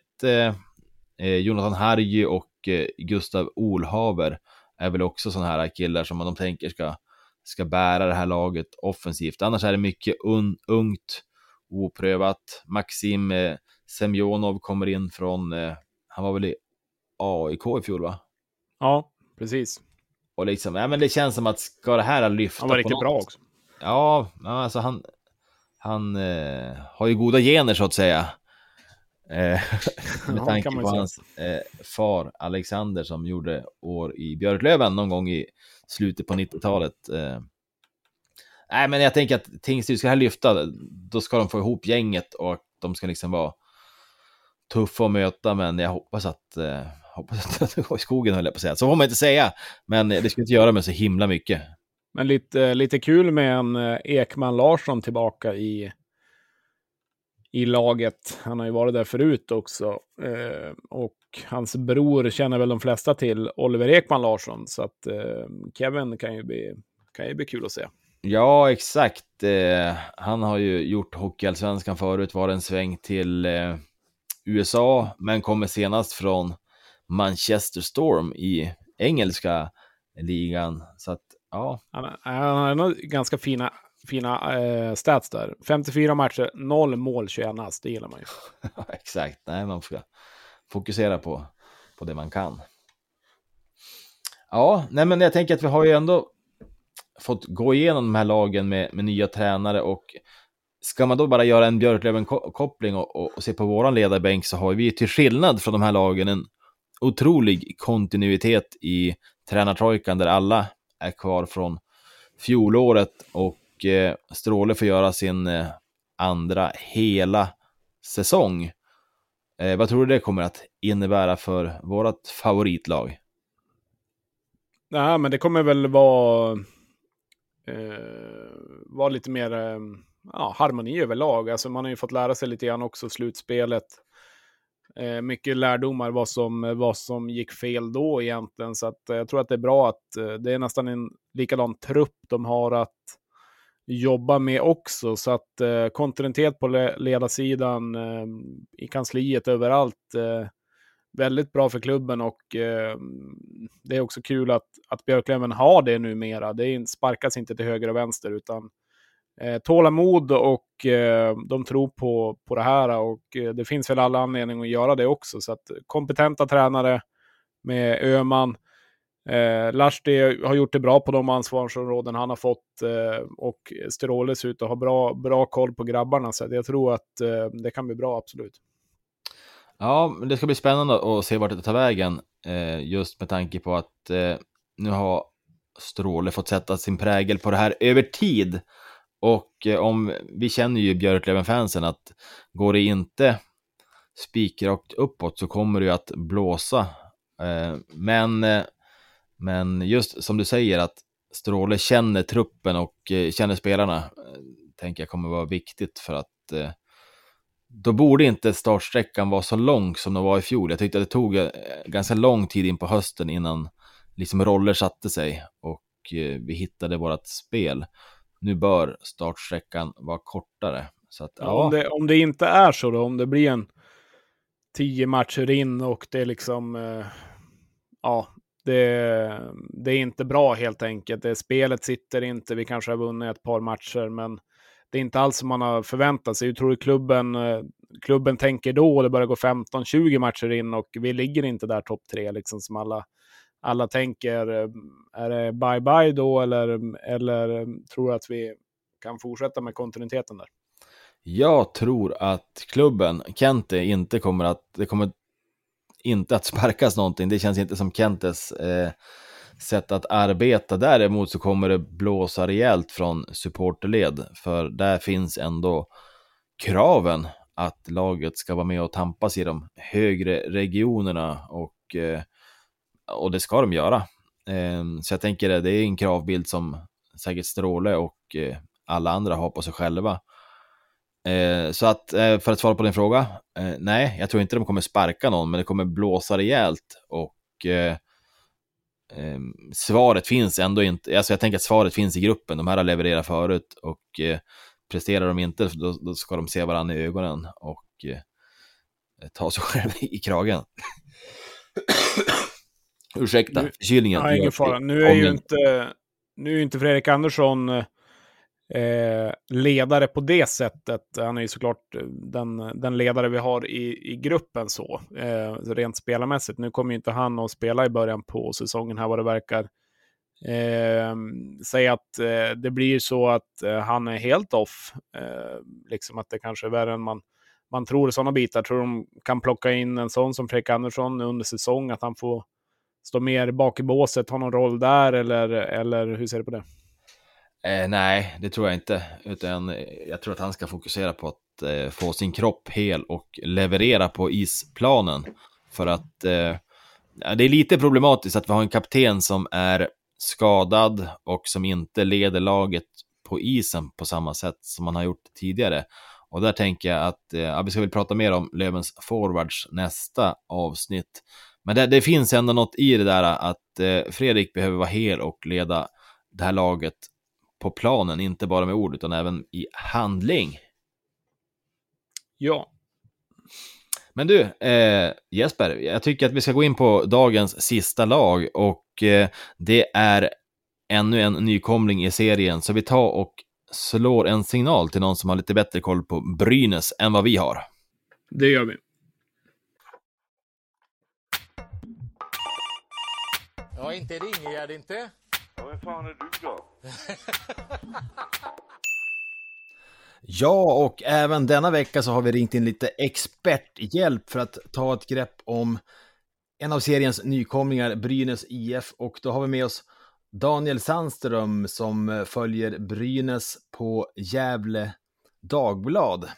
Eh, Jonathan Hargy och eh, Gustav Olhaver är väl också sådana här killar som de tänker ska, ska bära det här laget offensivt. Annars är det mycket un, ungt, oprövat. Maxim eh, Semjonov kommer in från, eh, han var väl i AIK i fjol va? Ja, precis. Och liksom, ja men det känns som att ska det här lyfta Han var riktigt bra också. Ja, alltså han, han eh, har ju goda gener så att säga. Eh, med Ja, tanke på säga. hans eh, far Alexander som gjorde år i Björklöven någon gång i slutet på 90-talet. Eh. Nej, men jag tänker att Tingsryd ska här lyfta, då ska de få ihop gänget och de ska liksom vara tuffa att möta, men jag hoppas att eh, hoppas att det går i skogen höll jag på att säga. Så får man inte säga, men det ska inte göra med så himla mycket. Men lite, lite kul med en Ekman Larsson tillbaka i, i laget. Han har ju varit där förut också. Eh, och hans bror känner väl de flesta till, Oliver Ekman Larsson. Så att eh, Kevin kan ju, bli, kan ju bli kul att se. Ja, exakt. Eh, han har ju gjort Hockeyallsvenskan förut, var en sväng till eh, USA, men kommer senast från Manchester Storm i engelska ligan. Så att, ja, Han, han har ganska fina, fina eh, stats där. 54 matcher, 0 mål, 21 ass. Det gillar man ju. exakt. Nej, man ska fokusera på, på det man kan. Ja, nej, men jag tänker att vi har ju ändå fått gå igenom de här lagen med, med nya tränare och ska man då bara göra en Björklöven-koppling och, och, och se på våran ledarbänk så har vi till skillnad från de här lagen en otrolig kontinuitet i tränartrojkan där alla är kvar från fjolåret och eh, Stråle får göra sin eh, andra hela säsong. Eh, vad tror du det kommer att innebära för vårt favoritlag? Nej, men det kommer väl vara, eh, vara lite mer eh, ja, harmoni överlag. Alltså man har ju fått lära sig lite grann också slutspelet. Eh, mycket lärdomar vad som, vad som gick fel då egentligen. Så att, eh, jag tror att det är bra att eh, det är nästan en likadan trupp de har att jobba med också. Så att eh, kontinuitet på le- ledarsidan eh, i kansliet överallt. Eh, väldigt bra för klubben och eh, det är också kul att, att Björklöven har det numera. Det sparkas inte till höger och vänster utan eh, tålamod och eh, de tror på, på det här och eh, det finns väl alla anledningar att göra det också. Så att kompetenta tränare med Öman. Eh, Lahti har gjort det bra på de ansvarsområden han har fått eh, och Stråle ser ut att ha bra, bra koll på grabbarna. Så jag tror att eh, det kan bli bra, absolut. Ja, men det ska bli spännande att se vart det tar vägen. Eh, just med tanke på att eh, nu har Stråle fått sätta sin prägel på det här över tid. Och eh, om vi känner ju Björklöven-fansen att går det inte spikrakt uppåt så kommer det ju att blåsa. Eh, men, eh, men just som du säger att Stråle känner truppen och eh, känner spelarna, eh, tänker jag kommer vara viktigt för att eh, då borde inte startsträckan vara så lång som den var i fjol. Jag tyckte att det tog ganska lång tid in på hösten innan liksom roller satte sig och eh, vi hittade vårt spel. Nu bör startsträckan vara kortare. Så att, Ja. ja, Om, det, om det inte är så då, om det blir en tio matcher in och det är liksom, ja, det, det är inte bra helt enkelt. Det, spelet sitter inte, vi kanske har vunnit ett par matcher, men det är inte alls som man har förväntat sig. Hur tror du klubben, eh, klubben tänker då? Det börjar gå 15-20 matcher in och vi ligger inte där topp tre, liksom som alla, alla tänker. Eh, är det bye-bye då eller, eller eh, tror du att vi kan fortsätta med kontinuiteten där? Jag tror att klubben, Kente, inte kommer att, det kommer inte att sparkas någonting. Det känns inte som Kentes eh, sätt att arbeta. Däremot så kommer det blåsa rejält från supporterled, för där finns ändå kraven att laget ska vara med och tampas i de högre regionerna och, eh, och det ska de göra. Eh, så jag tänker att det är en kravbild som säkert Stråle och eh, alla andra har på sig själva. Eh, så att eh, för att svara på din fråga, eh, nej, jag tror inte de kommer sparka någon, men det kommer blåsa rejält och eh, eh, svaret finns ändå inte, alltså jag tänker att svaret finns i gruppen, de här har levererat förut och eh, presterar de inte, då, då ska de se varandra i ögonen och ta sig själv i kragen. Ursäkta, Nu- förkylningen. Ja, ingen fara. Nu är ju inte, nu är inte Fredrik Andersson Eh, ledare på det sättet. Han är ju såklart eh, den, den ledare vi har i, i gruppen så, eh, rent spelarmässigt. Nu kommer ju inte han att spela i början på säsongen här vad det verkar. Eh, säg att eh, det blir så att eh, han är helt off, eh, liksom att det kanske är värre än man, man tror sådana bitar. Tror de kan plocka in en sån som Fredrik Andersson under säsong, att han får stå mer bak i båset, ha någon roll där eller, eller hur ser du på det? Eh, nej, det tror jag inte, utan eh, jag tror att han ska fokusera på att eh, få sin kropp hel och leverera på isplanen. För att eh, det är lite problematiskt att vi har en kapten som är skadad och som inte leder laget på isen på samma sätt som man har gjort tidigare. Och där tänker jag att, eh, vi ska väl prata mer om Lövens forwards nästa avsnitt. Men det, det, finns ändå något i det där att eh, Fredrik behöver vara hel och leda det här laget på planen, inte bara med ord utan även i handling. Ja. Men du, eh, Jesper, jag tycker att vi ska gå in på dagens sista lag och eh, det är ännu en nykomling i serien, så vi tar och slår en signal till någon som har lite bättre koll på Brynäs än vad vi har. Det gör vi. Ja, inte ringer jag inte. Ja, vem fan är du då? ja, och även denna vecka så har vi ringt in lite experthjälp för att ta ett grepp om en av seriens nykomlingar, Brynäs IF, och då har vi med oss Daniel Sandström som följer Brynäs på Gävle Dagblad.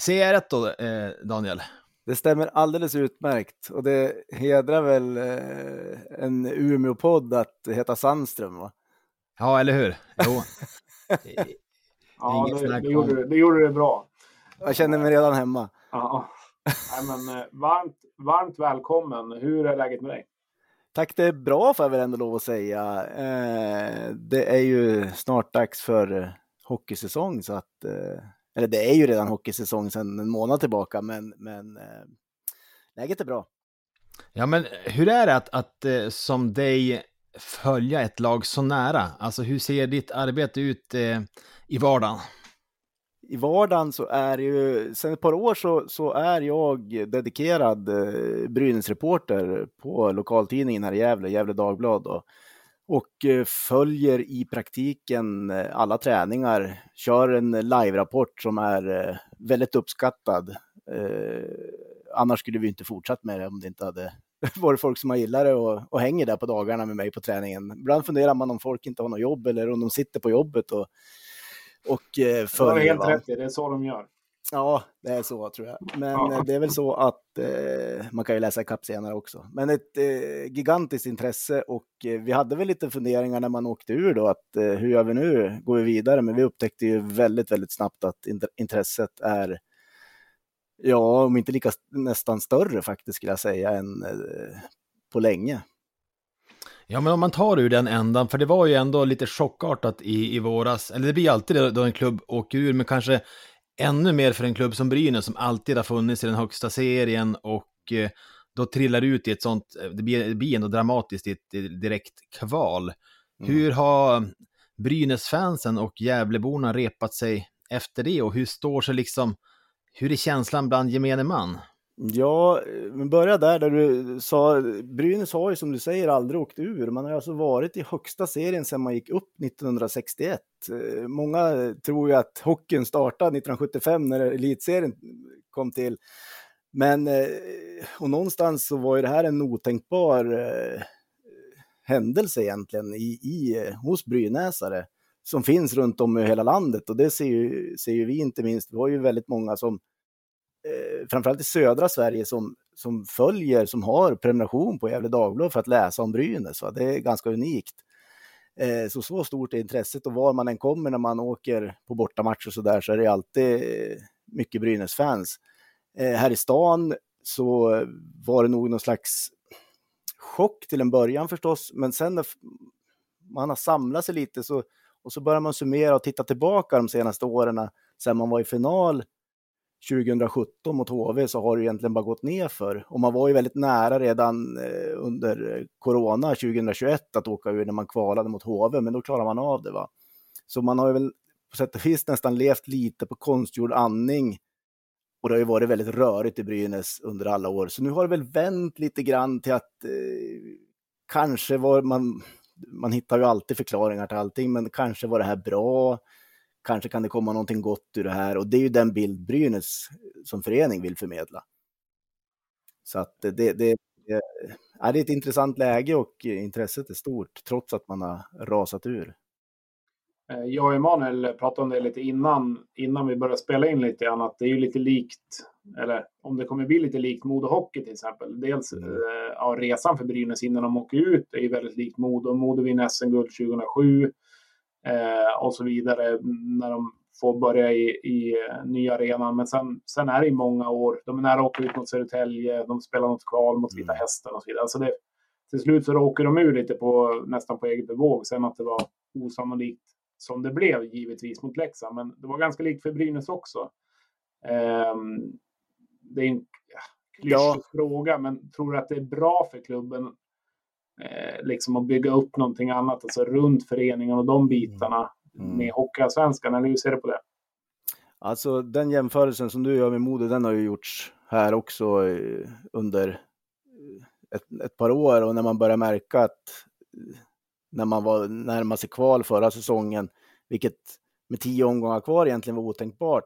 Ser jag rätt då, eh, Daniel? Det stämmer alldeles utmärkt och det hedrar väl eh, en Umeå-podd att heta Sandström va? Ja, eller hur? Jo. ja, det, det, gjorde, det gjorde det bra. Jag känner mig redan hemma. Ja. Nej, men, eh, varmt, varmt välkommen. Hur är läget med dig? Tack, det är bra får jag väl ändå lov att säga. Eh, det är ju snart dags för hockeysäsong så att eller det är ju redan hockeysäsong sedan en månad tillbaka, men, men eh, läget är bra. Ja, men hur är det att, att eh, som dig följa ett lag så nära? Alltså hur ser ditt arbete ut eh, i vardagen? I vardagen så är ju, sen ett par år så, så är jag dedikerad eh, Brynäsreporter på lokaltidningen här i Gävle, Gävle Dagblad. Och och eh, följer i praktiken eh, alla träningar, kör en live-rapport som är eh, väldigt uppskattad. Annars skulle vi inte fortsatt med det om det inte hade varit folk som har gillat det och, och hänger där på dagarna med mig på träningen. Ibland funderar man om folk inte har något jobb eller om de sitter på jobbet och, och följer. Det är helt rätt det är så de gör. Ja, det är så tror jag. Men ja. Det är väl så att eh, man kan ju läsa ikapp senare också. Men ett eh, gigantiskt intresse och eh, vi hade väl lite funderingar när man åkte ur då att eh, hur gör vi nu? Går vi vidare? Men vi upptäckte ju väldigt, väldigt snabbt att intresset är ja, om inte lika nästan större faktiskt skulle jag säga än eh, på länge. Ja, men om man tar ur den ändan, för det var ju ändå lite chockartat i, i våras, eller det blir alltid då en klubb åker ur, men kanske ännu mer för en klubb som Brynäs som alltid har funnits i den högsta serien och eh, då trillar ut i ett sånt, eh, det blir, det blir ändå dramatiskt i ett direkt kval. Mm. Hur har Brynäs-fansen och Gävleborna repat sig efter det och hur står sig liksom, hur är känslan bland gemene man? Ja, men börja där, där du sa, Brynäs har ju som du säger aldrig åkt ur. Man har alltså varit i högsta serien sedan man gick upp 1961. Eh, många tror ju att hockeyn startade 1975 när elitserien kom till. Men, eh, och någonstans så var ju det här en otänkbar eh, händelse egentligen i, i, hos brynäsare som finns runt om i hela landet och det ser ju, ser ju vi inte minst. Vi har ju väldigt många som eh, framförallt i södra Sverige som, som följer, som har prenumeration på Gefle Dagblad för att läsa om Brynäs. Va? Det är ganska unikt. Eh, så så stort är intresset och var man än kommer när man åker på bortamatch och så där så är det alltid mycket Brynäs-fans. Eh, här i stan så var det nog någon slags chock till en början förstås, men sen när man har samlat sig lite så, och så börjar man summera och titta tillbaka de senaste åren sen man var i final 2017 mot HV så har det egentligen bara gått ner för. Och man var ju väldigt nära redan eh, under corona 2021 att åka ur när man kvalade mot HV, men då klarar man av det. va. Så man har ju väl på sätt och vis nästan levt lite på konstgjord andning. Och det har ju varit väldigt rörigt i Brynäs under alla år. Så nu har det väl vänt lite grann till att eh, kanske var man, man hittar ju alltid förklaringar till allting, men kanske var det här bra. Kanske kan det komma någonting gott ur det här och det är ju den bild Brynäs som förening vill förmedla. Så att det, det, det, är ett intressant läge och intresset är stort trots att man har rasat ur. Eh, jag och Emanuel pratade om det lite innan, innan vi började spela in lite grann, att det är ju lite likt, eller om det kommer bli lite likt Modo Hockey till exempel. Dels mm. eh, ja, resan för Brynäs innan de åker ut är ju väldigt likt Modo. Modo vinner SM-guld 2007 eh, och så vidare när de får börja i, i uh, nya arenan. Men sen, sen är det i många år. De är nära att åka ut mot Södertälje, de spelar något kval mot Vita mm. Hästen och så vidare. Alltså det, till slut så åker de ur lite på nästan på eget bevåg. Sen att det var osannolikt som det blev givetvis mot Leksand. Men det var ganska likt för Brynäs också. Um, det är en klyschig ja. fråga, men tror du att det är bra för klubben eh, liksom att bygga upp någonting annat, alltså runt föreningen och de bitarna mm. med Hockeyallsvenskan, eller hur ser du på det? Alltså den jämförelsen som du gör med Modo, den har ju gjorts här också eh, under eh, ett, ett, par år och när man börjar märka att när man var närmare sig kval förra säsongen, vilket med tio omgångar kvar egentligen var otänkbart.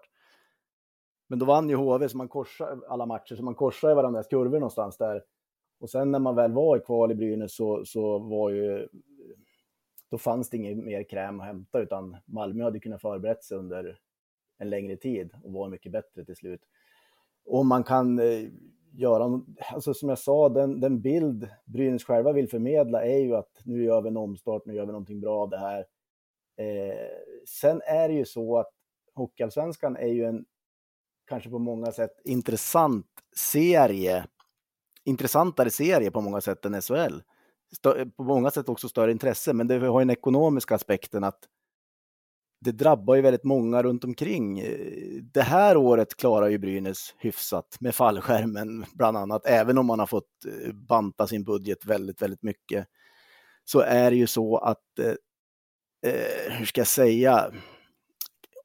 Men då vann ju HV så man korsade alla matcher, så man korsade varandras kurvor någonstans där. Och sen när man väl var i kval i Brynäs så, så var ju, då fanns det ingen mer kräm att hämta, utan Malmö hade kunnat förberett sig under en längre tid och var mycket bättre till slut. Och man kan eh, göra, alltså som jag sa, den, den bild Brynäs själva vill förmedla är ju att nu gör vi en omstart, nu gör vi någonting bra av det här. Eh, sen är det ju så att Hockeyallsvenskan är ju en, kanske på många sätt, intressant serie. Intressantare serie på många sätt än SHL. På många sätt också större intresse, men det har den ekonomiska aspekten att det drabbar ju väldigt många runt omkring. Det här året klarar ju Brynäs hyfsat med fallskärmen bland annat, även om man har fått eh, banta sin budget väldigt, väldigt mycket. Så är det ju så att, eh, eh hur ska jag säga,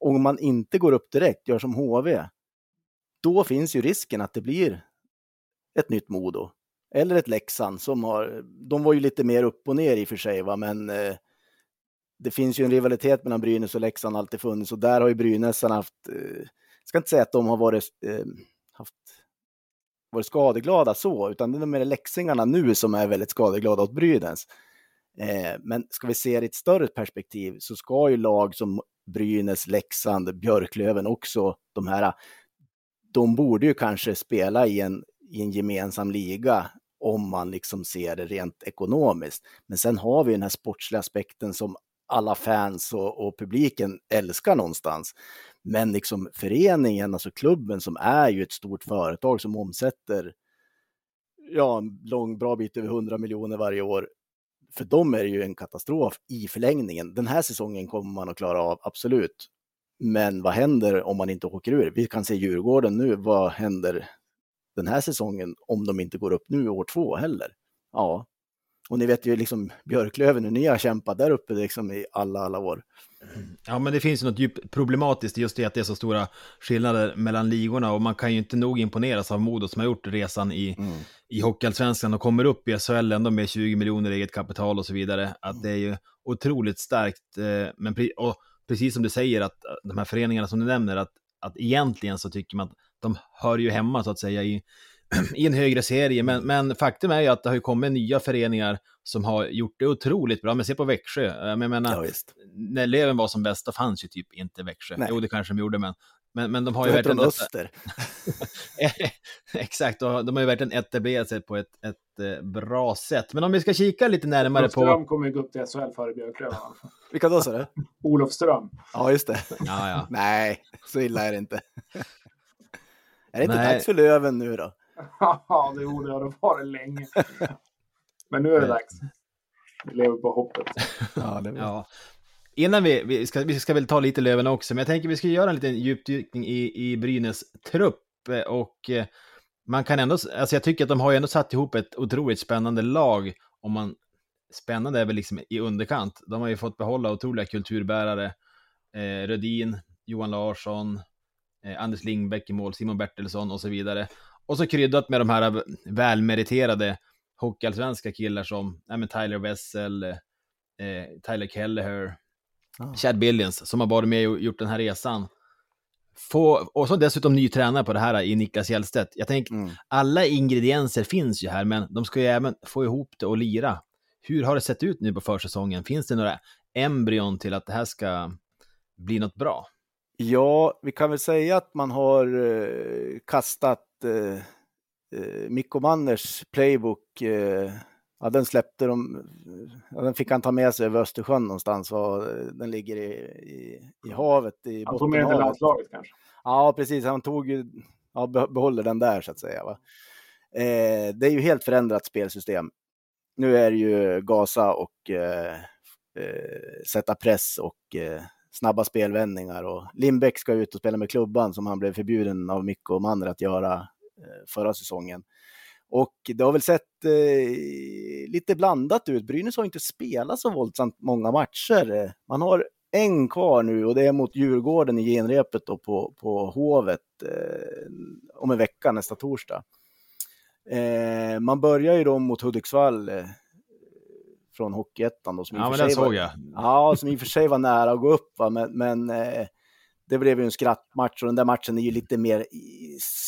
om man inte går upp direkt, gör som HV, då finns ju risken att det blir ett nytt Modo. Eller ett Leksand som har, de var ju lite mer upp och ner i och för sig, va? men eh, det finns ju en rivalitet mellan Brynäs och Leksand alltid funnits och där har ju Brynäsarna haft, eh, ska inte säga att de har varit, eh, haft, varit skadeglada så, utan det är mer leksingarna nu som är väldigt skadeglada åt Brynäs. Eh, men ska vi se det i ett större perspektiv så ska ju lag som Brynäs, Leksand, Björklöven också, de här, de borde ju kanske spela i en, i en gemensam liga om man liksom ser det rent ekonomiskt. Men sen har vi den här sportsliga aspekten som alla fans och, och, publiken älskar någonstans. Men liksom föreningen, alltså klubben som är ju ett stort företag som omsätter ja, en lång, bra bit över 100 miljoner varje år. För dem är det ju en katastrof i förlängningen. Den här säsongen kommer man att klara av, absolut. Men vad händer om man inte åker ur? Vi kan se Djurgården nu, vad händer den här säsongen om de inte går upp nu år två heller? Ja, och ni vet ju liksom Björklöven hur ni har kämpat där uppe liksom i alla, alla år. Ja, men det finns ju något djupt problematiskt just i att det är så stora skillnader mellan ligorna och man kan ju inte nog imponeras av Modo som har gjort resan i, mm. i Hockeyallsvenskan och kommer upp i SHL ändå med 20 miljoner eget kapital och så vidare. Att mm. det är ju otroligt starkt, eh, men och precis som du säger att de här föreningarna som du nämner, att, att egentligen så tycker man att de hör ju hemma så att säga i i en högre serie. Men, men faktum är ju att det har ju kommit nya föreningar som har gjort det otroligt bra. Men se på Växjö. Jag menar, ja, när Löven var som bäst, då fanns ju typ inte Växjö. Nej. Jo, det kanske de gjorde, men, men, men de har ju verkligen... Öster. Exakt, och de har ju verkligen etablerat sig på ett, ett eh, bra sätt. Men om vi ska kika lite närmare Olofström på... Olofström kommer ju gå upp till SHL före Björklöven. Vilka då sa du? Olofström. Ja, just det. Ja, ja. Nej, så illa är det inte. Är det inte Nej. dags för Löven nu då? Ja, det borde ha varit länge. Men nu är det dags. Vi lever på hoppet. Ja, det ja. Innan vi, vi ska, vi ska väl ta lite Löven också, men jag tänker vi ska göra en liten djupdykning i, i Brynäs trupp och eh, man kan ändå, alltså jag tycker att de har ju ändå satt ihop ett otroligt spännande lag om man, spännande är väl liksom i underkant. De har ju fått behålla otroliga kulturbärare eh, Rödin, Johan Larsson, eh, Anders Lindbäck i mål, Simon Bertilsson och så vidare. Och så kryddat med de här välmeriterade hockeyallsvenska killar som men Tyler Wessel, eh, Tyler Kelleher, ah. Chad Billions som har varit med och gjort den här resan. Få, och så dessutom ny tränare på det här i Niklas Hjellstedt. Jag tänker, mm. alla ingredienser finns ju här, men de ska ju även få ihop det och lira. Hur har det sett ut nu på försäsongen? Finns det några embryon till att det här ska bli något bra? Ja, vi kan väl säga att man har eh, kastat eh, eh, Mikko Manners playbook. Eh, ja, den släppte de. Ja, den fick han ta med sig över Östersjön någonstans. Och den ligger i, i, i havet. I han tog med den till landslaget kanske? Ja, precis. Han tog ju, ja, behåller den där så att säga. Va? Eh, det är ju helt förändrat spelsystem. Nu är det ju gasa och eh, eh sätta press och eh, snabba spelvändningar. Och Lindbäck ska ut och spela med klubban som han blev förbjuden av Mikko och Manner att göra eh, förra säsongen. Och det har väl sett eh, lite blandat ut. Brynäs har inte spelat så våldsamt många matcher. Man har en kvar nu och det är mot Djurgården i genrepet och på, på Hovet eh, om en vecka, nästa torsdag. Eh, man börjar ju då mot Hudiksvall eh, från Hockeyettan. Ja, men den såg jag. Ja, som i och för sig var nära att gå upp, va? men, men eh, det blev ju en skrattmatch och den där matchen är ju lite mer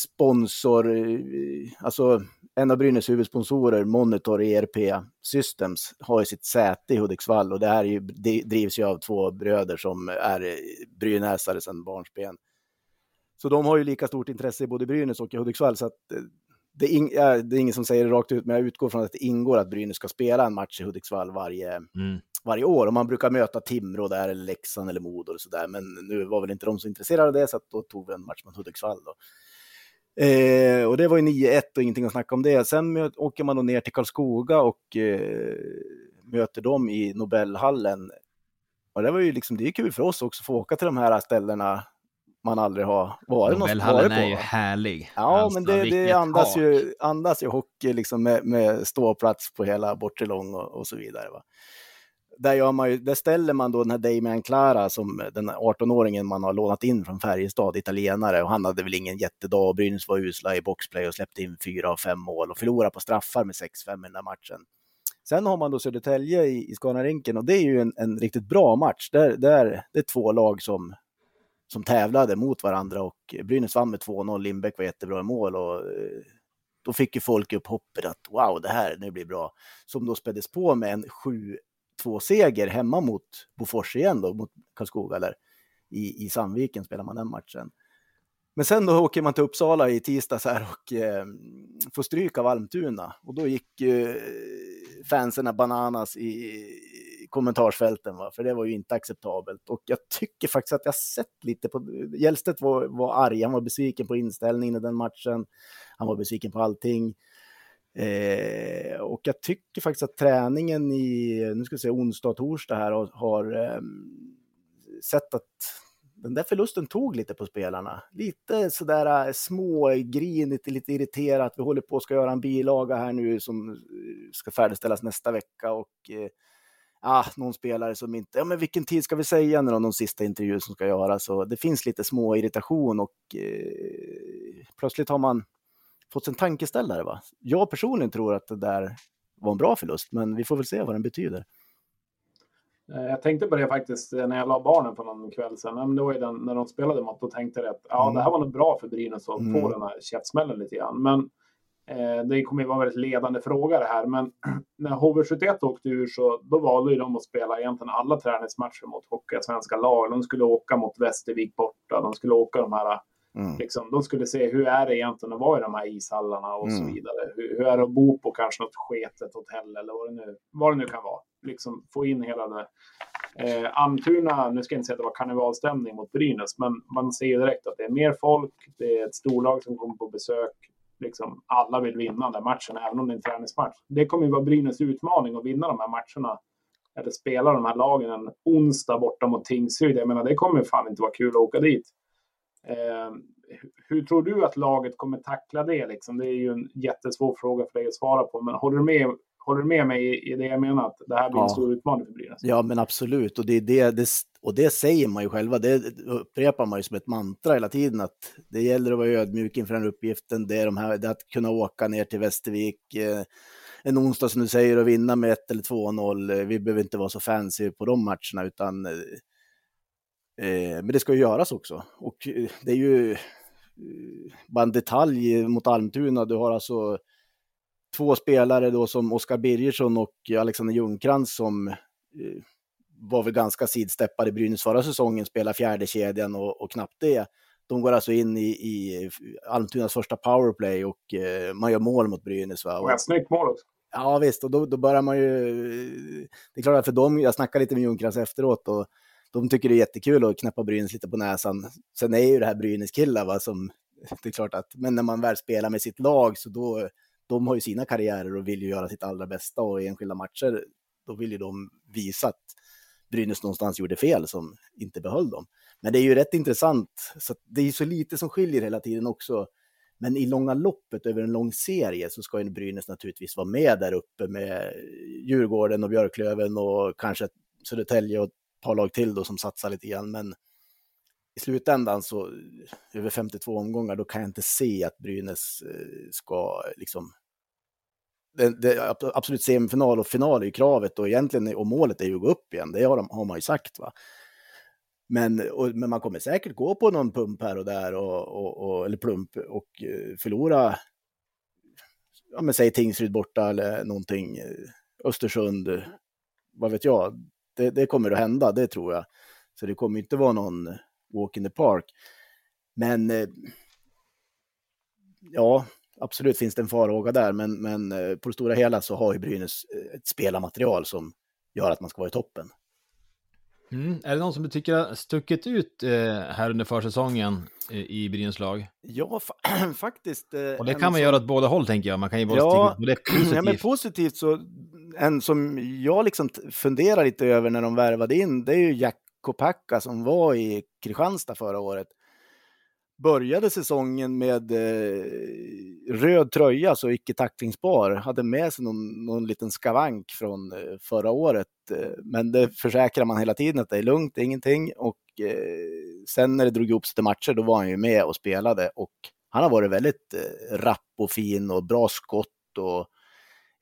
sponsor, eh, alltså en av Brynäs huvudsponsorer, Monitor ERP Systems, har ju sitt säte i Hudiksvall och det här är ju, det drivs ju av två bröder som är brynäsare sedan barnsben. Så de har ju lika stort intresse i både Brynäs och i Hudiksvall, så att eh, det är, ing, ja, det är ingen som säger det rakt ut, men jag utgår från att det ingår att Brynäs ska spela en match i Hudiksvall varje, mm. varje år. Och man brukar möta Timrå där, eller Leksand eller Modo och sådär. Men nu var väl inte de så intresserade av det, så då tog vi en match mot Hudiksvall. Då. Eh, och det var ju 9-1 och ingenting att snacka om det. Sen åker man då ner till Karlskoga och eh, möter dem i Nobelhallen. Och det var ju liksom, det är kul för oss också att få åka till de här ställena man aldrig har varit Nobelhallen är ju härlig. Ja, alltså, men det, det andas, ju, andas ju hockey liksom med, med ståplats på hela bortre lång och, och så vidare. Va? Där, gör man ju, där ställer man då den här Damian Clara som den 18-åringen man har lånat in från Färjestad, italienare, och han hade väl ingen jättedag Brynäs var usla i boxplay och släppte in fyra av fem mål och förlorade på straffar med 6-5 i den där matchen. Sen har man då Södertälje i, i Scanarinken och det är ju en, en riktigt bra match. Där, där, det är två lag som som tävlade mot varandra och Brynäs vann med 2-0. Lindbäck var jättebra i mål och eh, då fick ju folk upp hoppet att wow, det här nu blir bra. Som då späddes på med en 7-2-seger hemma mot Bofors igen då, mot Karlskoga eller i, i Sandviken spelar man den matchen. Men sen då åker man till Uppsala i tisdags här och eh, får stryk av Almtuna och då gick eh, fansen bananas i, kommentarsfälten, va? för det var ju inte acceptabelt. Och jag tycker faktiskt att jag sett lite på... Hjellstedt var, var arg, han var besviken på inställningen i den matchen. Han var besviken på allting. Eh, och jag tycker faktiskt att träningen i, nu ska vi se, onsdag och torsdag här, har, har eh, sett att den där förlusten tog lite på spelarna. Lite sådär eh, smågrinigt, lite irriterat. Vi håller på att ska göra en bilaga här nu som eh, ska färdigställas nästa vecka och eh, ah, någon spelare som inte, ja men vilken tid ska vi säga när de sista intervju som ska göras? Så det finns lite små irritation och eh, plötsligt har man fått en tankeställare. Va? Jag personligen tror att det där var en bra förlust, men vi får väl se vad den betyder. Eh, jag tänkte på det faktiskt eh, när jag la barnen på någon kväll sen. Det var ju den, när de spelade mot, då tänkte jag att ja, mm. det här var nog bra för Brynäs att mm. få den här käftsmällen lite grann. Men det kommer ju vara en väldigt ledande fråga det här. Men när HV71 åkte ur så då valde ju de att spela egentligen alla träningsmatcher mot svenska lag. De skulle åka mot Västervik borta. De skulle åka de här Mm. Liksom, de skulle se hur är det egentligen att vara i de här ishallarna och mm. så vidare. Hur, hur, är det att bo på kanske något sketet hotell eller vad det nu, vad det nu kan vara. Liksom få in hela det. Eh, Almtuna, nu ska jag inte säga att det var karnevalstämning mot Brynäs, men man ser ju direkt att det är mer folk, det är ett storlag som kommer på besök. Liksom, alla vill vinna den matchen, även om det är en träningsmatch. Det kommer ju vara Brynäs utmaning att vinna de här matcherna. Eller spela de här lagen en onsdag borta mot Tingsryd. Jag menar, det kommer fan inte vara kul att åka dit. Eh, hur tror du att laget kommer tackla det? Liksom? Det är ju en jättesvår fråga för dig att svara på, men håller du med, Håller du med mig i, det jag menar? Att det här blir en Ja. stor utmaning för Brynäs? Ja, men absolut. Och det, är det, det, och det säger man ju själva. Det upprepar man ju som ett mantra hela tiden. Att det gäller att vara ödmjuk inför den uppgiften. Det är, de här, det är att kunna åka ner till Västervik eh, en onsdag som du säger och vinna med 1 eller 2-0. Eh, Vi behöver inte vara så fancy på de matcherna utan eh, eh, men det ska ju göras också. Och eh, det är ju bara en detalj mot Almtuna. Du har alltså två spelare då som Oskar Birgersson och Alexander Ljungcrantz som eh, var väl ganska sidsteppade i Brynäs förra säsongen, spelar fjärde kedjan och, och knappt det. De går alltså in i, i Almtunas första powerplay och eh, man gör mål mot Brynäs. Va? Och ett snyggt mål också. Ja visst, och då, då börjar man ju... Det är klart att för dem, jag snackade lite med Ljungcrantz efteråt och de tycker det är jättekul att knäppa Brynäs lite på näsan. Sen är ju det här Brynäs-killar va, som... Det är klart att, men när man väl spelar med sitt lag så då... De har ju sina karriärer och vill ju göra sitt allra bästa och i enskilda matcher då vill ju de visa att Brynäs någonstans gjorde fel som inte behöll dem. Men det är ju rätt intressant, så det är ju så lite som skiljer hela tiden också. Men i långa loppet över en lång serie så ska ju Brynäs naturligtvis vara med där uppe med Djurgården och Björklöven och kanske Södertälje och ett par lag till då som satsar lite grann. Men i slutändan så över 52 omgångar då kan jag inte se att Brynäs eh, ska eh, liksom det, det, absolut semifinal och final är ju kravet och egentligen och målet är ju att gå upp igen. Det har, de, har man ju sagt. Va? Men, och, men man kommer säkert gå på någon pump här och där, och, och, och, eller plump, och eh, förlora, ja men säg Tingsryd borta eller någonting, Östersund, vad vet jag. Det, det kommer att hända, det tror jag. Så det kommer inte vara någon walk in the park. Men eh, ja, absolut finns det en farhåga där, men, men eh, på det stora hela så har ju Brynäs eh, ett spelarmaterial som gör att man ska vara i toppen. Mm. Är det någon som du tycker har stuckit ut eh, här under försäsongen eh, i Brynäs lag? Ja, fa faktiskt. Eh, Och det kan man som- göra åt båda håll tänker jag. Man kan ju både Ja, ja, det positivt. Ja, men positivt så, en som jag liksom funderar lite över när de värvade in, det är ju Jack Kopacka som var i Kristianstad förra året. Började säsongen med eh, röd tröja, så icke tacklingsbar. Hade med sig någon, någon liten skavank från eh, förra året. Eh, men det försäkrar man hela tiden att det är lugnt, det är ingenting. Och eh, sen när det drog ihop sig till matcher, då var han ju med och spelade. Och han har varit väldigt eh, rapp och fin och bra skott och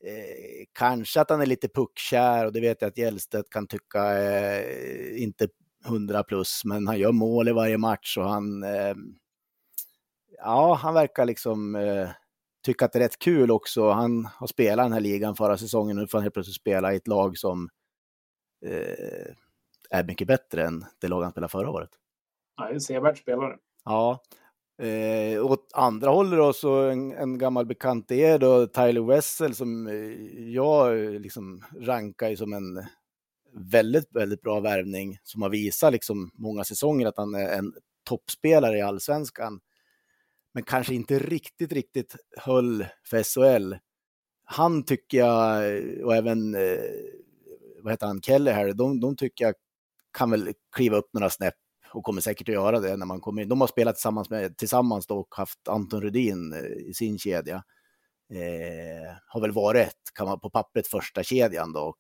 eh, kanske att han är lite puckkär och det vet jag att Hjellstedt kan tycka eh, inte 100 plus, men han gör mål i varje match och han eh, ja, han verkar liksom eh, tycka att det är rätt kul också. Han har spelat den här ligan förra säsongen och nu får han helt plötsligt spela i ett lag som eh, är mycket bättre än det lag han spelade förra året. Ja, en sevärd spelare. Ja. Eh, åt andra hållet då så en, en gammal bekant till er, då Tyler Wessel som eh, jag eh, liksom rankar som en väldigt, väldigt bra värvning som har visat liksom många säsonger att han är en toppspelare i allsvenskan. Men kanske inte riktigt, riktigt höll för SHL. Han tycker jag, eh, och även eh, vad heter han, Kelly här, de, de tycker jag kan väl kliva upp några snäpp och kommer säkert att göra det när man kommer in. De har spelat tillsammans, med, tillsammans då och haft Anton Rudin eh, i sin kedja. Eh, har väl varit, kan man på pappret, första kedjan då. Och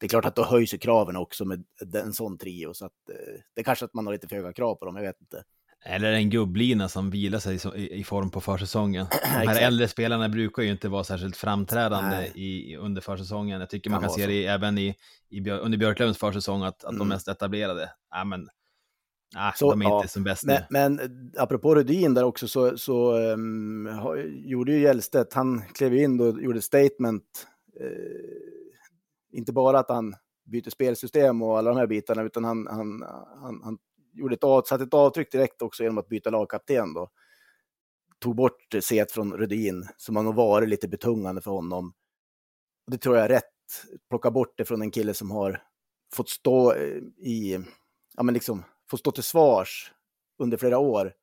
det är klart att då höjs ju kraven också med en sån trio, så att eh, det är kanske att man har lite för höga krav på dem, jag vet inte. Eller en gubblina som vilar sig i, i form på försäsongen. De här äldre spelarna brukar ju inte vara särskilt framträdande Nej. i, under försäsongen. Jag tycker man Kan kan se det även i, i, under Björklövens försäsong, att, att de Mm. mest etablerade, ja men, ah, Så, de är ja. inte som bäst Men, nu. men eh, apropå Rudin där också så, så um, gjorde ju Hjellstedt, han klev in och gjorde statement. Eh, inte bara att han byter spelsystem och alla de här bitarna, utan han, han, han, han gjorde ett, av- satte ett avtryck direkt också genom att byta lagkapten då. Tog bort set från Rudin, som har nog varit lite betungande för honom. Och det tror jag är rätt. Plocka bort det från en kille som har fått stå eh, i, ja men liksom, få stå till svars under flera år.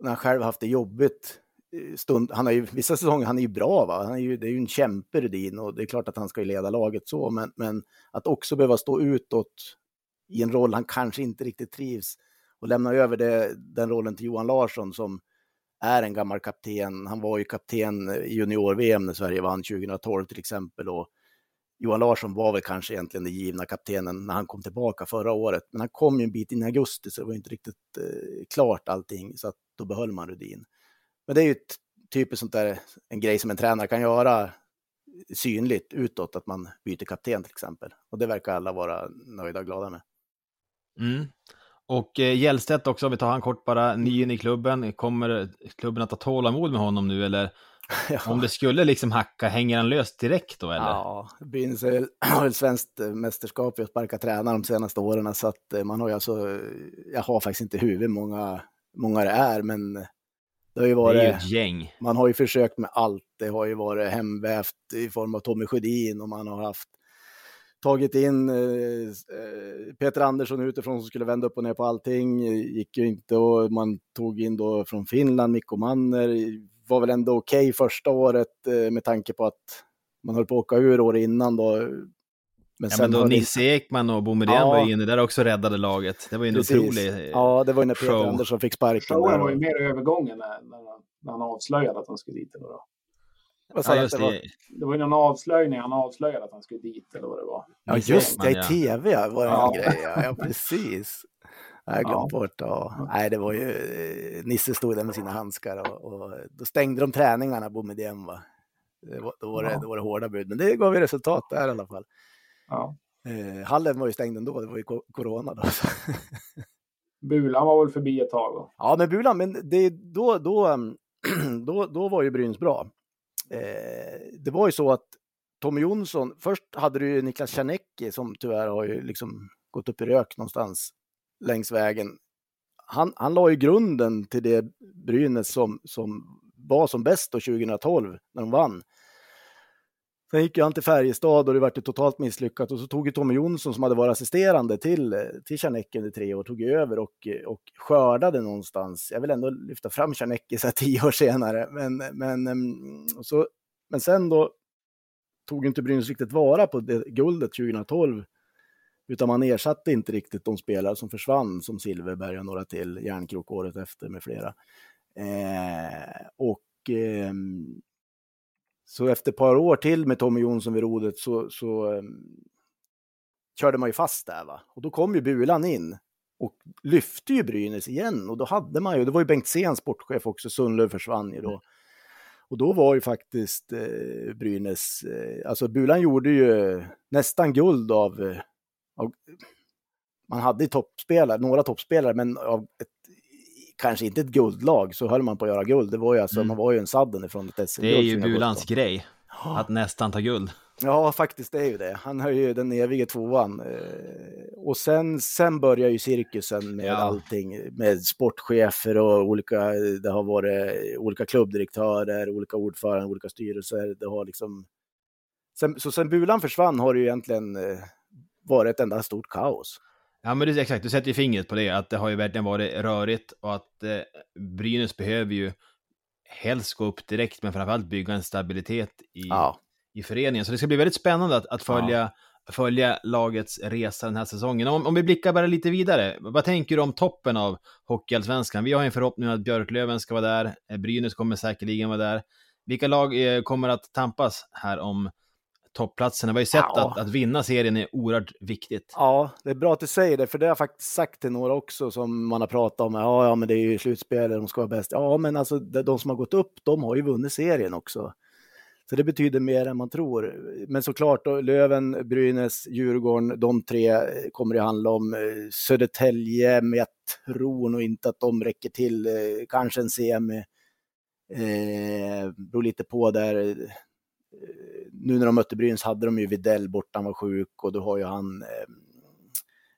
När han själv haft det jobbigt. Eh, stund, han har ju, vissa säsonger, han är ju bra va, han är ju, det är ju en kämpe Rudin och det är klart att han ska ju leda laget så, men, men att också behöva stå utåt i en roll han kanske inte riktigt trivs och lämna över det, den rollen till Johan Larsson som är en gammal kapten. Han var ju kapten i junior-VM när Sverige vann 2012 till exempel. Och Johan Larsson var väl kanske egentligen den givna kaptenen när han kom tillbaka förra året. Men han kom ju en bit in i augusti så det var inte riktigt eh, klart allting. Så att då behöll man Rudin. Men det är ju ett typiskt sånt där, en grej som en tränare kan göra synligt utåt, att man byter kapten till exempel. Och det verkar alla vara nöjda och glada med. Mm. Och eh, Gällstedt också, om vi tar han kort bara, ny in i klubben. Kommer klubben att ha tålamod med honom nu eller? Ja. Om det skulle liksom hacka, hänger han löst direkt då eller? Ja, Brynäs har väl svenskt mästerskap i att sparka tränare de senaste åren så att eh, man har ju alltså, jag har faktiskt inte huvud många, många det är, men det har ju varit, det är ju ett gäng. Man har ju försökt med allt. Det har ju varit hemvävt i form av Tommy Sjödin och man har haft tagit in eh, eh, Peter Andersson utifrån som skulle vända upp och ner på allting. gick ju inte och man tog in då från Finland, Mikko Manner. Var väl ändå okej okay första året eh, med tanke på att man höll på att åka ur år innan då. Men, ja, men då Nisse det... Ekman och Boumedienne ja. var inne där också räddade laget. Det var ju en Precis. otrolig Ja, det var ju när Peter show. Andersson fick sparken. Showen var ju mer övergången när, när, han avslöjade att han skulle dit. Eller då. Ja, just det, var, det var ju någon avslöjning, han avslöjade att han skulle dit eller vad det var. Ja, just det, i tv var det ja. en grej. Ja precis. Jag har glömt ja. bort. Ja. Nej, det var ju, Nisse stod där med sina handskar och, och då stängde de träningarna, Boumedienne. Va? Det var, då, var det, ja. då var det hårda bud, men det gav ju resultat där i alla fall. Ja. Eh, hallen var ju stängd ändå, det var ju corona då. Bulan var väl förbi ett tag? Då. Ja, men Bulan, men det, då, då, då, då var ju Brynäs bra. Eh, det var ju så att Tommy Jonsson, först hade du ju Niklas Czernecki som tyvärr har ju liksom gått upp i rök någonstans längs vägen. Han, han la ju grunden till det Brynäs som, som var som bäst då 2012 när de vann. Sen gick ju han till Färjestad och det vart totalt misslyckat och så tog ju Tommy Jonsson som hade varit assisterande till, till Czernecki under tre år, tog över och, och skördade någonstans. Jag vill ändå lyfta fram Czernecki så här tio år senare, men, men, ehm, så, men sen då tog inte Brynäs riktigt vara på det, guldet 2012, utan man ersatte inte riktigt de spelare som försvann, som Silverberg och några till, Järnkrok året efter med flera. Eh, och eh, så efter ett par år till med Tommy Jonsson vid rodret så, så um, körde man ju fast där. Va? Och då kom ju Bulan in och lyfte ju Brynäs igen. Och då hade man ju, det var ju Bengt Sen sportchef också, Sundlöv försvann ju då. Och då var ju faktiskt eh, Brynäs, eh, alltså Bulan gjorde ju nästan guld av, eh, av man hade toppspelare, några toppspelare, men av ett kanske inte ett guldlag, så höll man på att göra guld. Det var ju alltså, mm. man var ju en sadden ifrån ett SM. Det är ju Bulans grej, att nästan ta guld. Ja, faktiskt det är ju det. Han har ju den evige tvåan. Eh, och sen, sen börjar ju cirkusen med ja. allting, med sportchefer och olika, det har varit olika klubbdirektörer, olika ordförande, olika styrelser. Det har liksom... Sen, så sen Bulan försvann har det ju egentligen eh, varit ett enda stort kaos. Ja, men det, exakt, du sätter ju fingret på det, att det har ju verkligen varit rörigt och att eh, Brynäs behöver ju helst gå upp direkt, men framförallt bygga en stabilitet i, ja. i föreningen. Så det ska bli väldigt spännande att, att följa, ja. följa lagets resa den här säsongen. Om, om vi blickar bara lite vidare, vad tänker du om toppen av Hockeyallsvenskan? Vi har en förhoppning att Björklöven ska vara där, eh, Brynäs kommer säkerligen vara där. Vilka lag eh, kommer att tampas här om toppplatserna. Vi har ju sett ja. att, att vinna serien är oerhört viktigt. Ja, det är bra att du säger det, för det har jag faktiskt sagt till några också som man har pratat om. Ja, ja men det är ju slutspel, de ska vara bäst. Ja, men alltså de som har gått upp, de har ju vunnit serien också. Så det betyder mer än man tror. Men såklart, då, Löven, Brynäs, Djurgården, de tre kommer det handla om. Södertälje, men jag tror nog inte att de räcker till. Kanske en semi. Eh, beror lite på där nu när de mötte Brynäs hade de ju Videll borta, han var sjuk och då har ju han eh,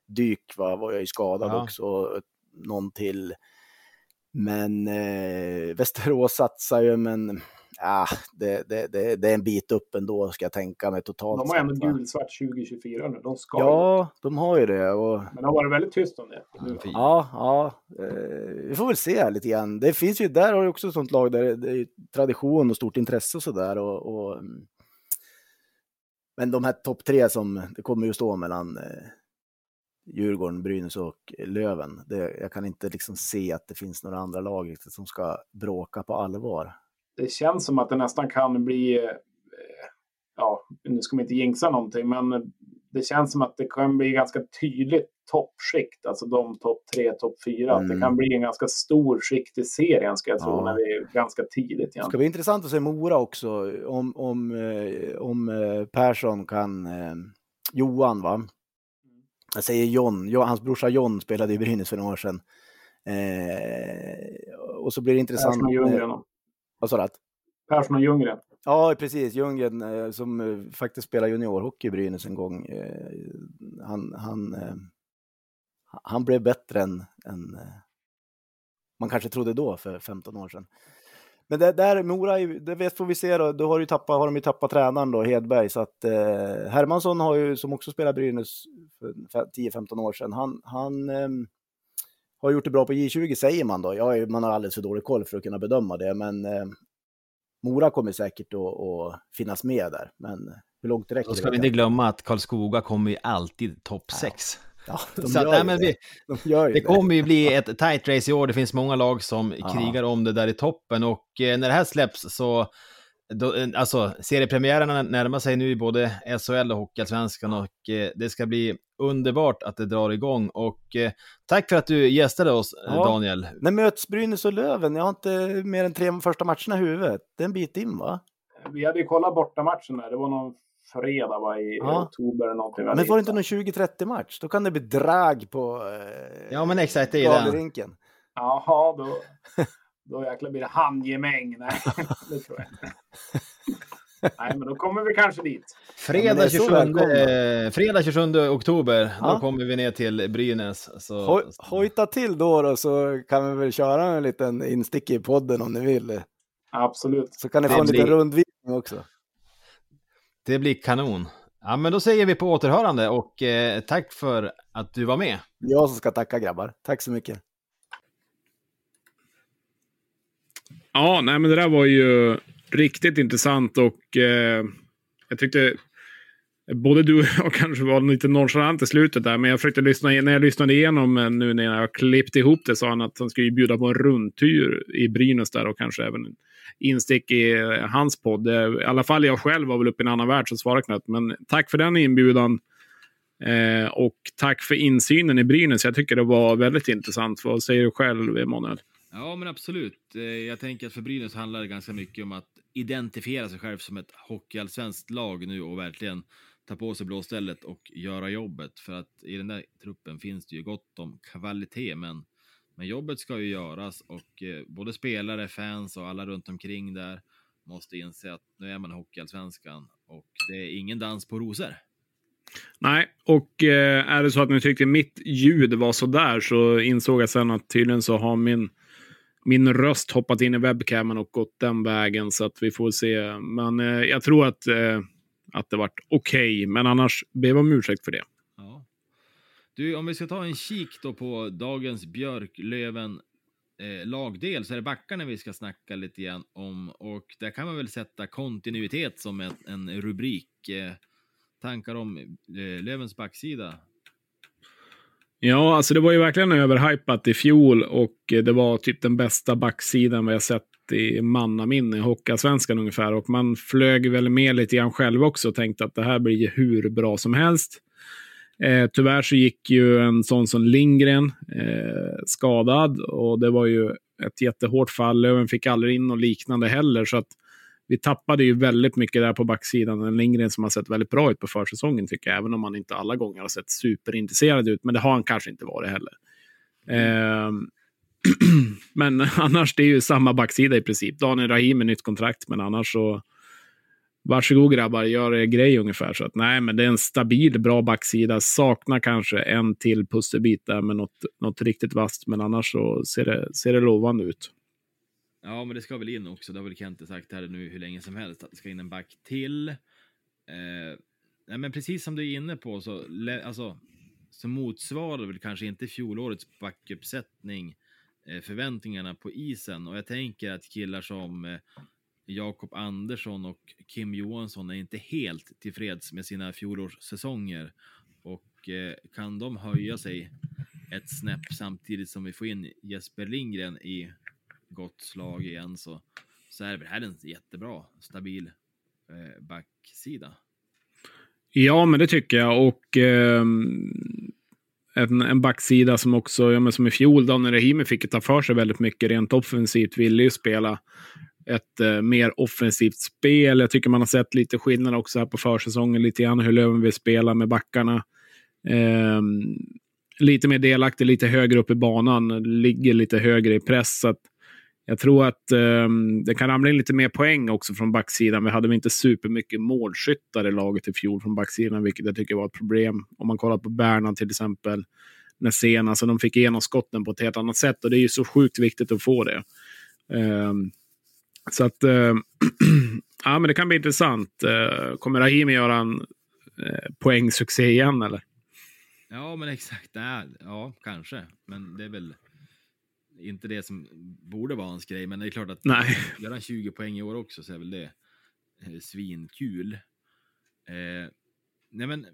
Dyk va, var ju skadad ja. också, någon till. Men eh, Västerås satsar ju, men ja, det, det, det, det, är en bit upp ändå ska jag tänka mig totalt. De har ändå gulsvart 2024 nu, de ska Ja, ju. de har ju det. Och... Men det har varit väldigt tyst om det. Ja, ja. Eh, vi får väl se lite grann. Det finns ju, där har du också ett sånt lag där det är tradition och stort intresse och sådär. Och, och, mm men de här topp tre som det kommer ju stå mellan eh, Djurgården, Brynäs och Löven. Det, jag kan inte liksom se att det finns några andra lag som ska bråka på allvar. Det känns som att det nästan kan bli, eh, ja, nu ska man inte jinxa någonting, men det känns som att det kan bli ganska tydligt toppskikt, alltså de topp tre, topp fyra. Mm. det kan bli en ganska stor skikt i serien ska jag tro, ja. när vi är ganska tidigt. Igen. Det ska bli intressant att se Mora också, om, om, eh, om eh, Persson kan, eh, Johan va? Jag säger John, hans brorsa John spelade i Brynäs för några år sedan. Eh, och så blir det intressant. Persson och Ljunggren. Vad sa du? Persson och Ljunggren. Ja, precis. Ljunggren eh, som eh, faktiskt spelade juniorhockey i Brynäs en gång. Eh, han, han, han blev bättre än, än man kanske trodde då för 15 år sedan. Men det, där Mora, det vet får vi se då, då har, ju tappat, har de ju tappat tränaren då, Hedberg, så att eh, Hermansson har ju, som också spelade Brynäs för 10-15 år sedan, han, han eh, har gjort det bra på J20 säger man då. Ja, man har alldeles för dålig koll för att kunna bedöma det, men eh, Mora kommer säkert att, finnas med där, men hur långt det räcker. Då ska vi inte glömma att Karlskoga kommer ju alltid topp 6. Ja, de så att, nej, vi, de det, det kommer ju bli ett tight race i år. Det finns många lag som ja. krigar om det där i toppen och eh, när det här släpps så då, eh, alltså, seriepremiärerna närmar sig nu i både SHL och Hockeyallsvenskan och eh, det ska bli underbart att det drar igång. Och eh, tack för att du gästade oss, eh, ja. Daniel. När möts Brynäs och Löven? Jag har inte mer än tre första matcherna i huvudet. Det är en bit in, va? Vi hade ju kollat bortamatchen där. Det var någon fredag va, i ja. oktober eller någonting. Men var det inte någon 20-30 match? Då kan det bli drag på eh, Ja, men exakt, det är den. Jaha, då, då jäklar blir det handgemäng. Nej, det tror jag inte. Nej, men då kommer vi kanske dit. Fredag, ja, 27, eh, fredag 27 oktober, ja. då kommer vi ner till Brynäs. Så, Hoj, hojta till då, då så kan vi väl köra en liten instick i podden om ni vill. Absolut. Så kan ni det få en blir... liten rundvisning också. Det blir kanon. Ja, men då säger vi på återhörande och eh, tack för att du var med. Jag som ska tacka grabbar. Tack så mycket. Ja, nej, men det där var ju riktigt intressant och eh, jag tyckte både du och jag kanske var lite nonchalant i slutet där, men jag försökte lyssna, när jag lyssnade igenom eh, nu när jag klippte ihop det, sa han att han skulle bjuda på en rundtur i Brynäs där och kanske även instick i eh, hans podd. Eh, I alla fall jag själv var väl uppe i en annan värld så svarade knappt, men tack för den inbjudan. Eh, och tack för insynen i Brynäs. Jag tycker det var väldigt intressant. Vad säger du själv, Emanuel? Ja, men absolut. Jag tänker att för Brynäs handlar det ganska mycket om att identifiera sig själv som ett hockeyallsvenskt lag nu och verkligen ta på sig blåstället och göra jobbet. För att i den där truppen finns det ju gott om kvalitet, men, men jobbet ska ju göras och eh, både spelare, fans och alla runt omkring där måste inse att nu är man i Hockeyallsvenskan och det är ingen dans på rosor. Nej, och eh, är det så att ni tyckte mitt ljud var så där så insåg jag sen att tydligen så har min min röst hoppat in i webcamen och gått den vägen så att vi får se. Men eh, jag tror att, eh, att det vart okej, okay, men annars ber vi om ursäkt för det. Ja. Du, om vi ska ta en kik då på dagens Björklöven eh, lagdel så är det backarna vi ska snacka lite grann om och där kan man väl sätta kontinuitet som en, en rubrik. Eh, tankar om eh, Lövens backsida Ja, alltså det var ju verkligen överhypat i fjol och det var typ den bästa backsidan vi har sett i mannaminne Hockeyallsvenskan ungefär. Och man flög väl med lite grann själv också och tänkte att det här blir hur bra som helst. Eh, tyvärr så gick ju en sån som Lindgren eh, skadad och det var ju ett jättehårt fall. Löven fick aldrig in något liknande heller. Så att vi tappade ju väldigt mycket där på backsidan. En Lindgren som har sett väldigt bra ut på försäsongen tycker jag, även om han inte alla gånger har sett superintresserad ut. Men det har han kanske inte varit heller. Eh, men annars, det är ju samma backsida i princip. Daniel Rahim med nytt kontrakt, men annars så... Varsågod grabbar, gör er grej ungefär. Så att, nej, men det är en stabil, bra backsida. Saknar kanske en till pusselbit där med något, något riktigt vasst, men annars så ser det, ser det lovande ut. Ja, men det ska väl in också. Det har väl Kente sagt här nu hur länge som helst att det ska in en back till. Eh, nej, men precis som du är inne på så, alltså, så motsvarar väl kanske inte fjolårets backuppsättning eh, Eh, förväntningarna på isen och jag tänker att killar som eh, Jakob Andersson och Kim Johansson är inte helt tillfreds med sina fjolårssäsonger och eh, kan de höja sig ett snäpp samtidigt som vi får in Jesper Lindgren i gott slag igen så, så är det här en jättebra, stabil backsida. Ja, men det tycker jag. Och eh, en, en backsida som också, ja, men som i fjol, Daniel Rahimi fick ta för sig väldigt mycket rent offensivt, ville ju spela ett eh, mer offensivt spel. Jag tycker man har sett lite skillnad också här på försäsongen, lite grann hur Löven vill spela med backarna. Eh, lite mer delaktig, lite högre upp i banan, ligger lite högre i press. Så jag tror att um, det kan ramla in lite mer poäng också från backsidan. Vi hade väl inte supermycket målskyttar i laget i fjol från backsidan, vilket jag tycker var ett problem. Om man kollar på Bernhard till exempel, när senast, alltså de fick igenom skotten på ett helt annat sätt och det är ju så sjukt viktigt att få det. Um, så att, eh, ja men det kan bli intressant. Eh, kommer Rahimi göra en eh, poängsuccé igen eller? Ja, men exakt. Nej, ja, kanske. Men det är väl inte det som borde vara hans grej. Men det är klart att Nej. gör han 20 poäng i år också så är väl det eh, svinkul. Eh, nej, men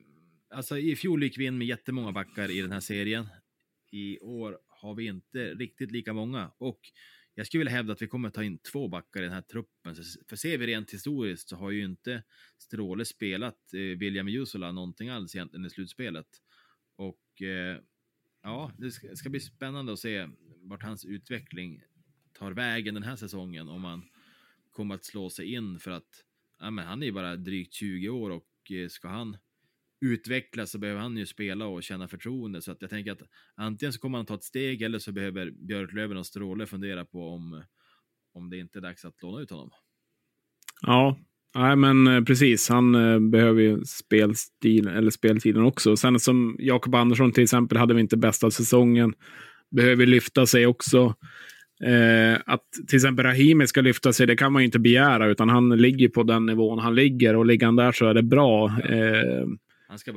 alltså i fjol gick vi in med jättemånga backar i den här serien. I år har vi inte riktigt lika många och jag skulle vilja hävda att vi kommer ta in två backar i den här truppen. För ser vi rent historiskt så har ju inte Stråle spelat eh, William Jusula någonting alls egentligen i slutspelet. Och eh, ja, det ska, ska, bli spännande att se vart hans utveckling tar vägen den här säsongen. Om han kommer att slå sig in för att ja, men han är ju bara drygt 20 år och eh, ska han utvecklas så behöver han ju spela och känna förtroende. Så att jag tänker att antingen så kommer han ta ett steg eller så behöver Björklöven och Stråle fundera på om, om det inte är dags att låna ut honom. Ja, nej men eh, precis. Han eh, behöver ju spelstil, eller speltiden också. Sen som Jakob Andersson till exempel hade vi inte bästa säsongen. Behöver lyfta sig också. Eh, att till exempel Rahimi ska lyfta sig, det kan man ju inte begära, utan han ligger på den nivån han ligger och ligger han där så är det bra. Eh,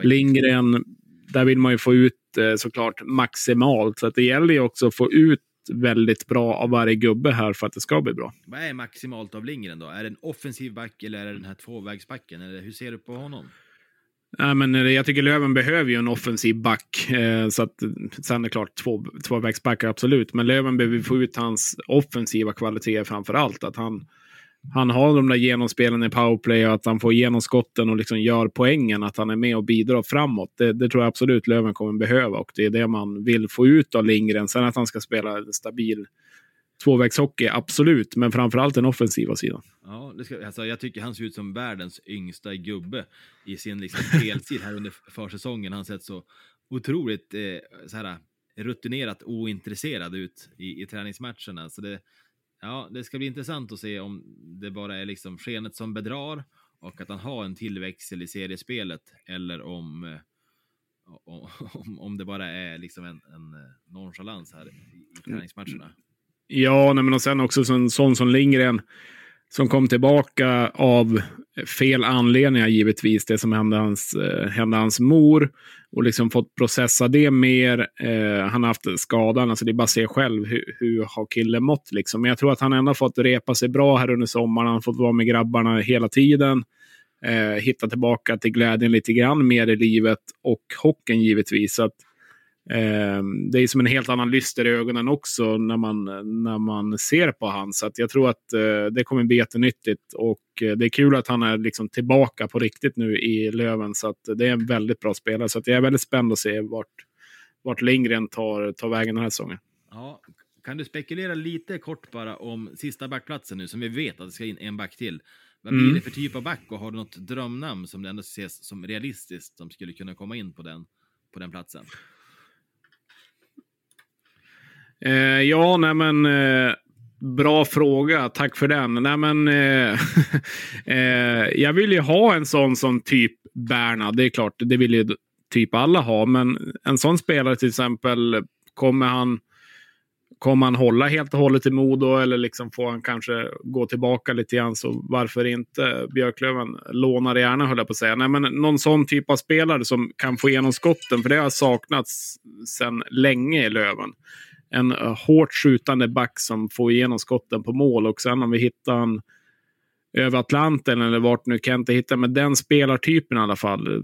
Lindgren, där vill man ju få ut eh, såklart maximalt. Så att det gäller ju också att få ut väldigt bra av varje gubbe här för att det ska bli bra. Vad är maximalt av Lindgren då? Är det en offensiv back eller är det den här tvåvägsbacken? Eller hur ser du på honom? Nej, men jag tycker Löven behöver ju en offensiv back. Eh, så att, sen är det klart, två, tvåvägsbackar absolut. Men Löven behöver få ut hans offensiva kvaliteter framför allt. Att han, han har de där genomspelen i powerplay och att han får igenom skotten och liksom gör poängen. Att han är med och bidrar framåt. Det, det, tror jag absolut Löven kommer behöva och det är det man vill få ut av Lindgren. Sen att han ska spela stabil tvåvägshockey, absolut. Men framförallt den offensiva sidan. Ja, det ska, alltså, jag tycker han ser ut som världens yngsta gubbe i sin liksom, deltid här under försäsongen. Han sett så otroligt eh, så här, rutinerat ointresserad ut i, i träningsmatcherna. Så det, ja, det ska bli intressant att se om det bara är liksom skenet som bedrar och att han har en tillväxel i seriespelet eller om, eh, om, om det bara är liksom en, en eh, nonchalans här i, i träningsmatcherna. Ja, nej, men och sen också en sån som Lindgren som kom tillbaka av fel anledningar givetvis. Det som hände hans, eh, hände hans mor och liksom fått processa det mer. Eh, han har haft skadan, alltså det är bara att se själv hur, hur har killen mått. Liksom. Men jag tror att han ändå fått repa sig bra här under sommaren. Han har fått vara med grabbarna hela tiden. Eh, hitta tillbaka till glädjen lite grann mer i livet och hockeyn givetvis. Så att, Eh, det är som en helt annan lyster i ögonen också när man, när man ser på han. Så att jag tror att eh, det kommer bli jättenyttigt. Och eh, det är kul att han är liksom tillbaka på riktigt nu i Löven. Så att det är en väldigt bra spelare. Så att jag är väldigt spänd att se vart, vart Lindgren tar, tar vägen den här säsongen. Ja, kan du spekulera lite kort bara om sista backplatsen nu som vi vet att det ska in en back till. Vad blir mm. det för typ av back och har du något drömnamn som det ändå ses som realistiskt som skulle kunna komma in på den, på den platsen? Eh, ja, nej men eh, bra fråga. Tack för den. Nej, men, eh, eh, jag vill ju ha en sån som typ Berna. Det är klart, det vill ju typ alla ha. Men en sån spelare till exempel, kommer han Kommer han hålla helt och hållet i Modo eller liksom får han kanske gå tillbaka lite grann så varför inte? Björklöven lånar gärna höll jag på att säga. Nej, men någon sån typ av spelare som kan få igenom skotten för det har saknats sedan länge i Löven en eh, hårt skjutande back som får igenom skotten på mål. Och sen om vi hittar en över Atlanten eller vart nu Kent hittar. Men den spelartypen i alla fall. Eh,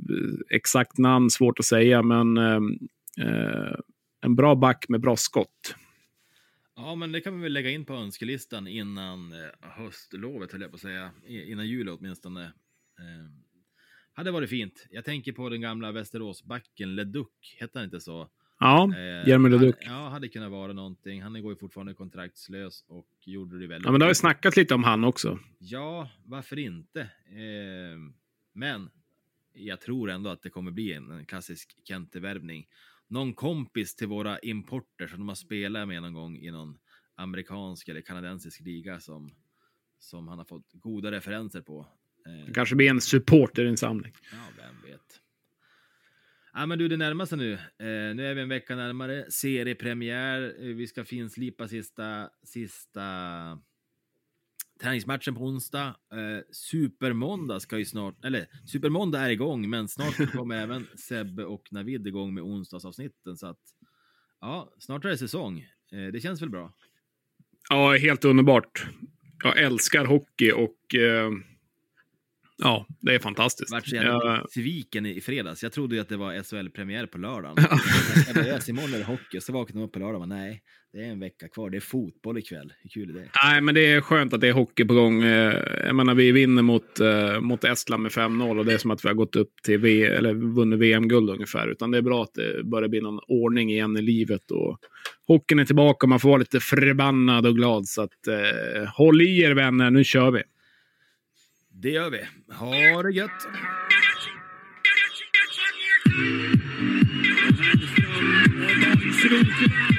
exakt namn svårt att säga, men eh, eh, en bra back med bra skott. Ja, men det kan vi väl lägga in på önskelistan innan höstlovet, höll jag på att säga. Innan jul åtminstone. Eh, hade varit fint. Jag tänker på den gamla Västeråsbacken, Leduc, hette han inte så? Ja, Eh, Jeremy Leduc. Ja, hade kunnat vara någonting. Han går ju fortfarande kontraktslös och gjorde det väldigt Ja, men det har vi bra. snackat lite om han också. Ja, varför inte? Eh, men jag tror ändå att det kommer bli en, en klassisk Kente-värvning. Någon kompis till våra importer som de har spelat med någon gång i någon amerikansk eller kanadensisk liga som, som han har fått goda referenser på. Eh, Det kanske blir en supporterinsamling. Ja, vem vet. Ja, men du, det närmar sig nu. Eh, nu är vi en vecka närmare. Seriepremiär. Eh, vi ska finslipa sista, sista träningsmatchen på onsdag. Eh, Supermåndag ska ju snart, eller Supermåndag är igång, men snart kommer även Sebbe och Navid igång med onsdagsavsnitten. Så att, ja, snart är det säsong. Eh, det känns väl bra? Ja, helt underbart. Jag älskar hockey och eh, ja, det är fantastiskt. Vart så jävla Jag- sviken i fredags. Jag trodde ju att det var SHL-premiär på lördagen. jag bara, yes, imorgon är det hockey. Så vaknade jag upp på lördagen och bara, nej, det är en vecka kvar. Det är fotboll ikväll. Hur kul är det? Nej, men det är skönt att det är hockey på gång. Eh, Jag menar, vi vinner mot, eh, mot Estland med 5-0 och det är som att vi har gått upp till v eller vunnit VM-guld ungefär. Utan det är bra att det börjar bli någon ordning igen i livet och hockeyn är tillbaka och man får vara lite förbannad och glad. Så att eh, håll i er vänner, nu kör vi. Det gör vi. Ha det gött! Mm.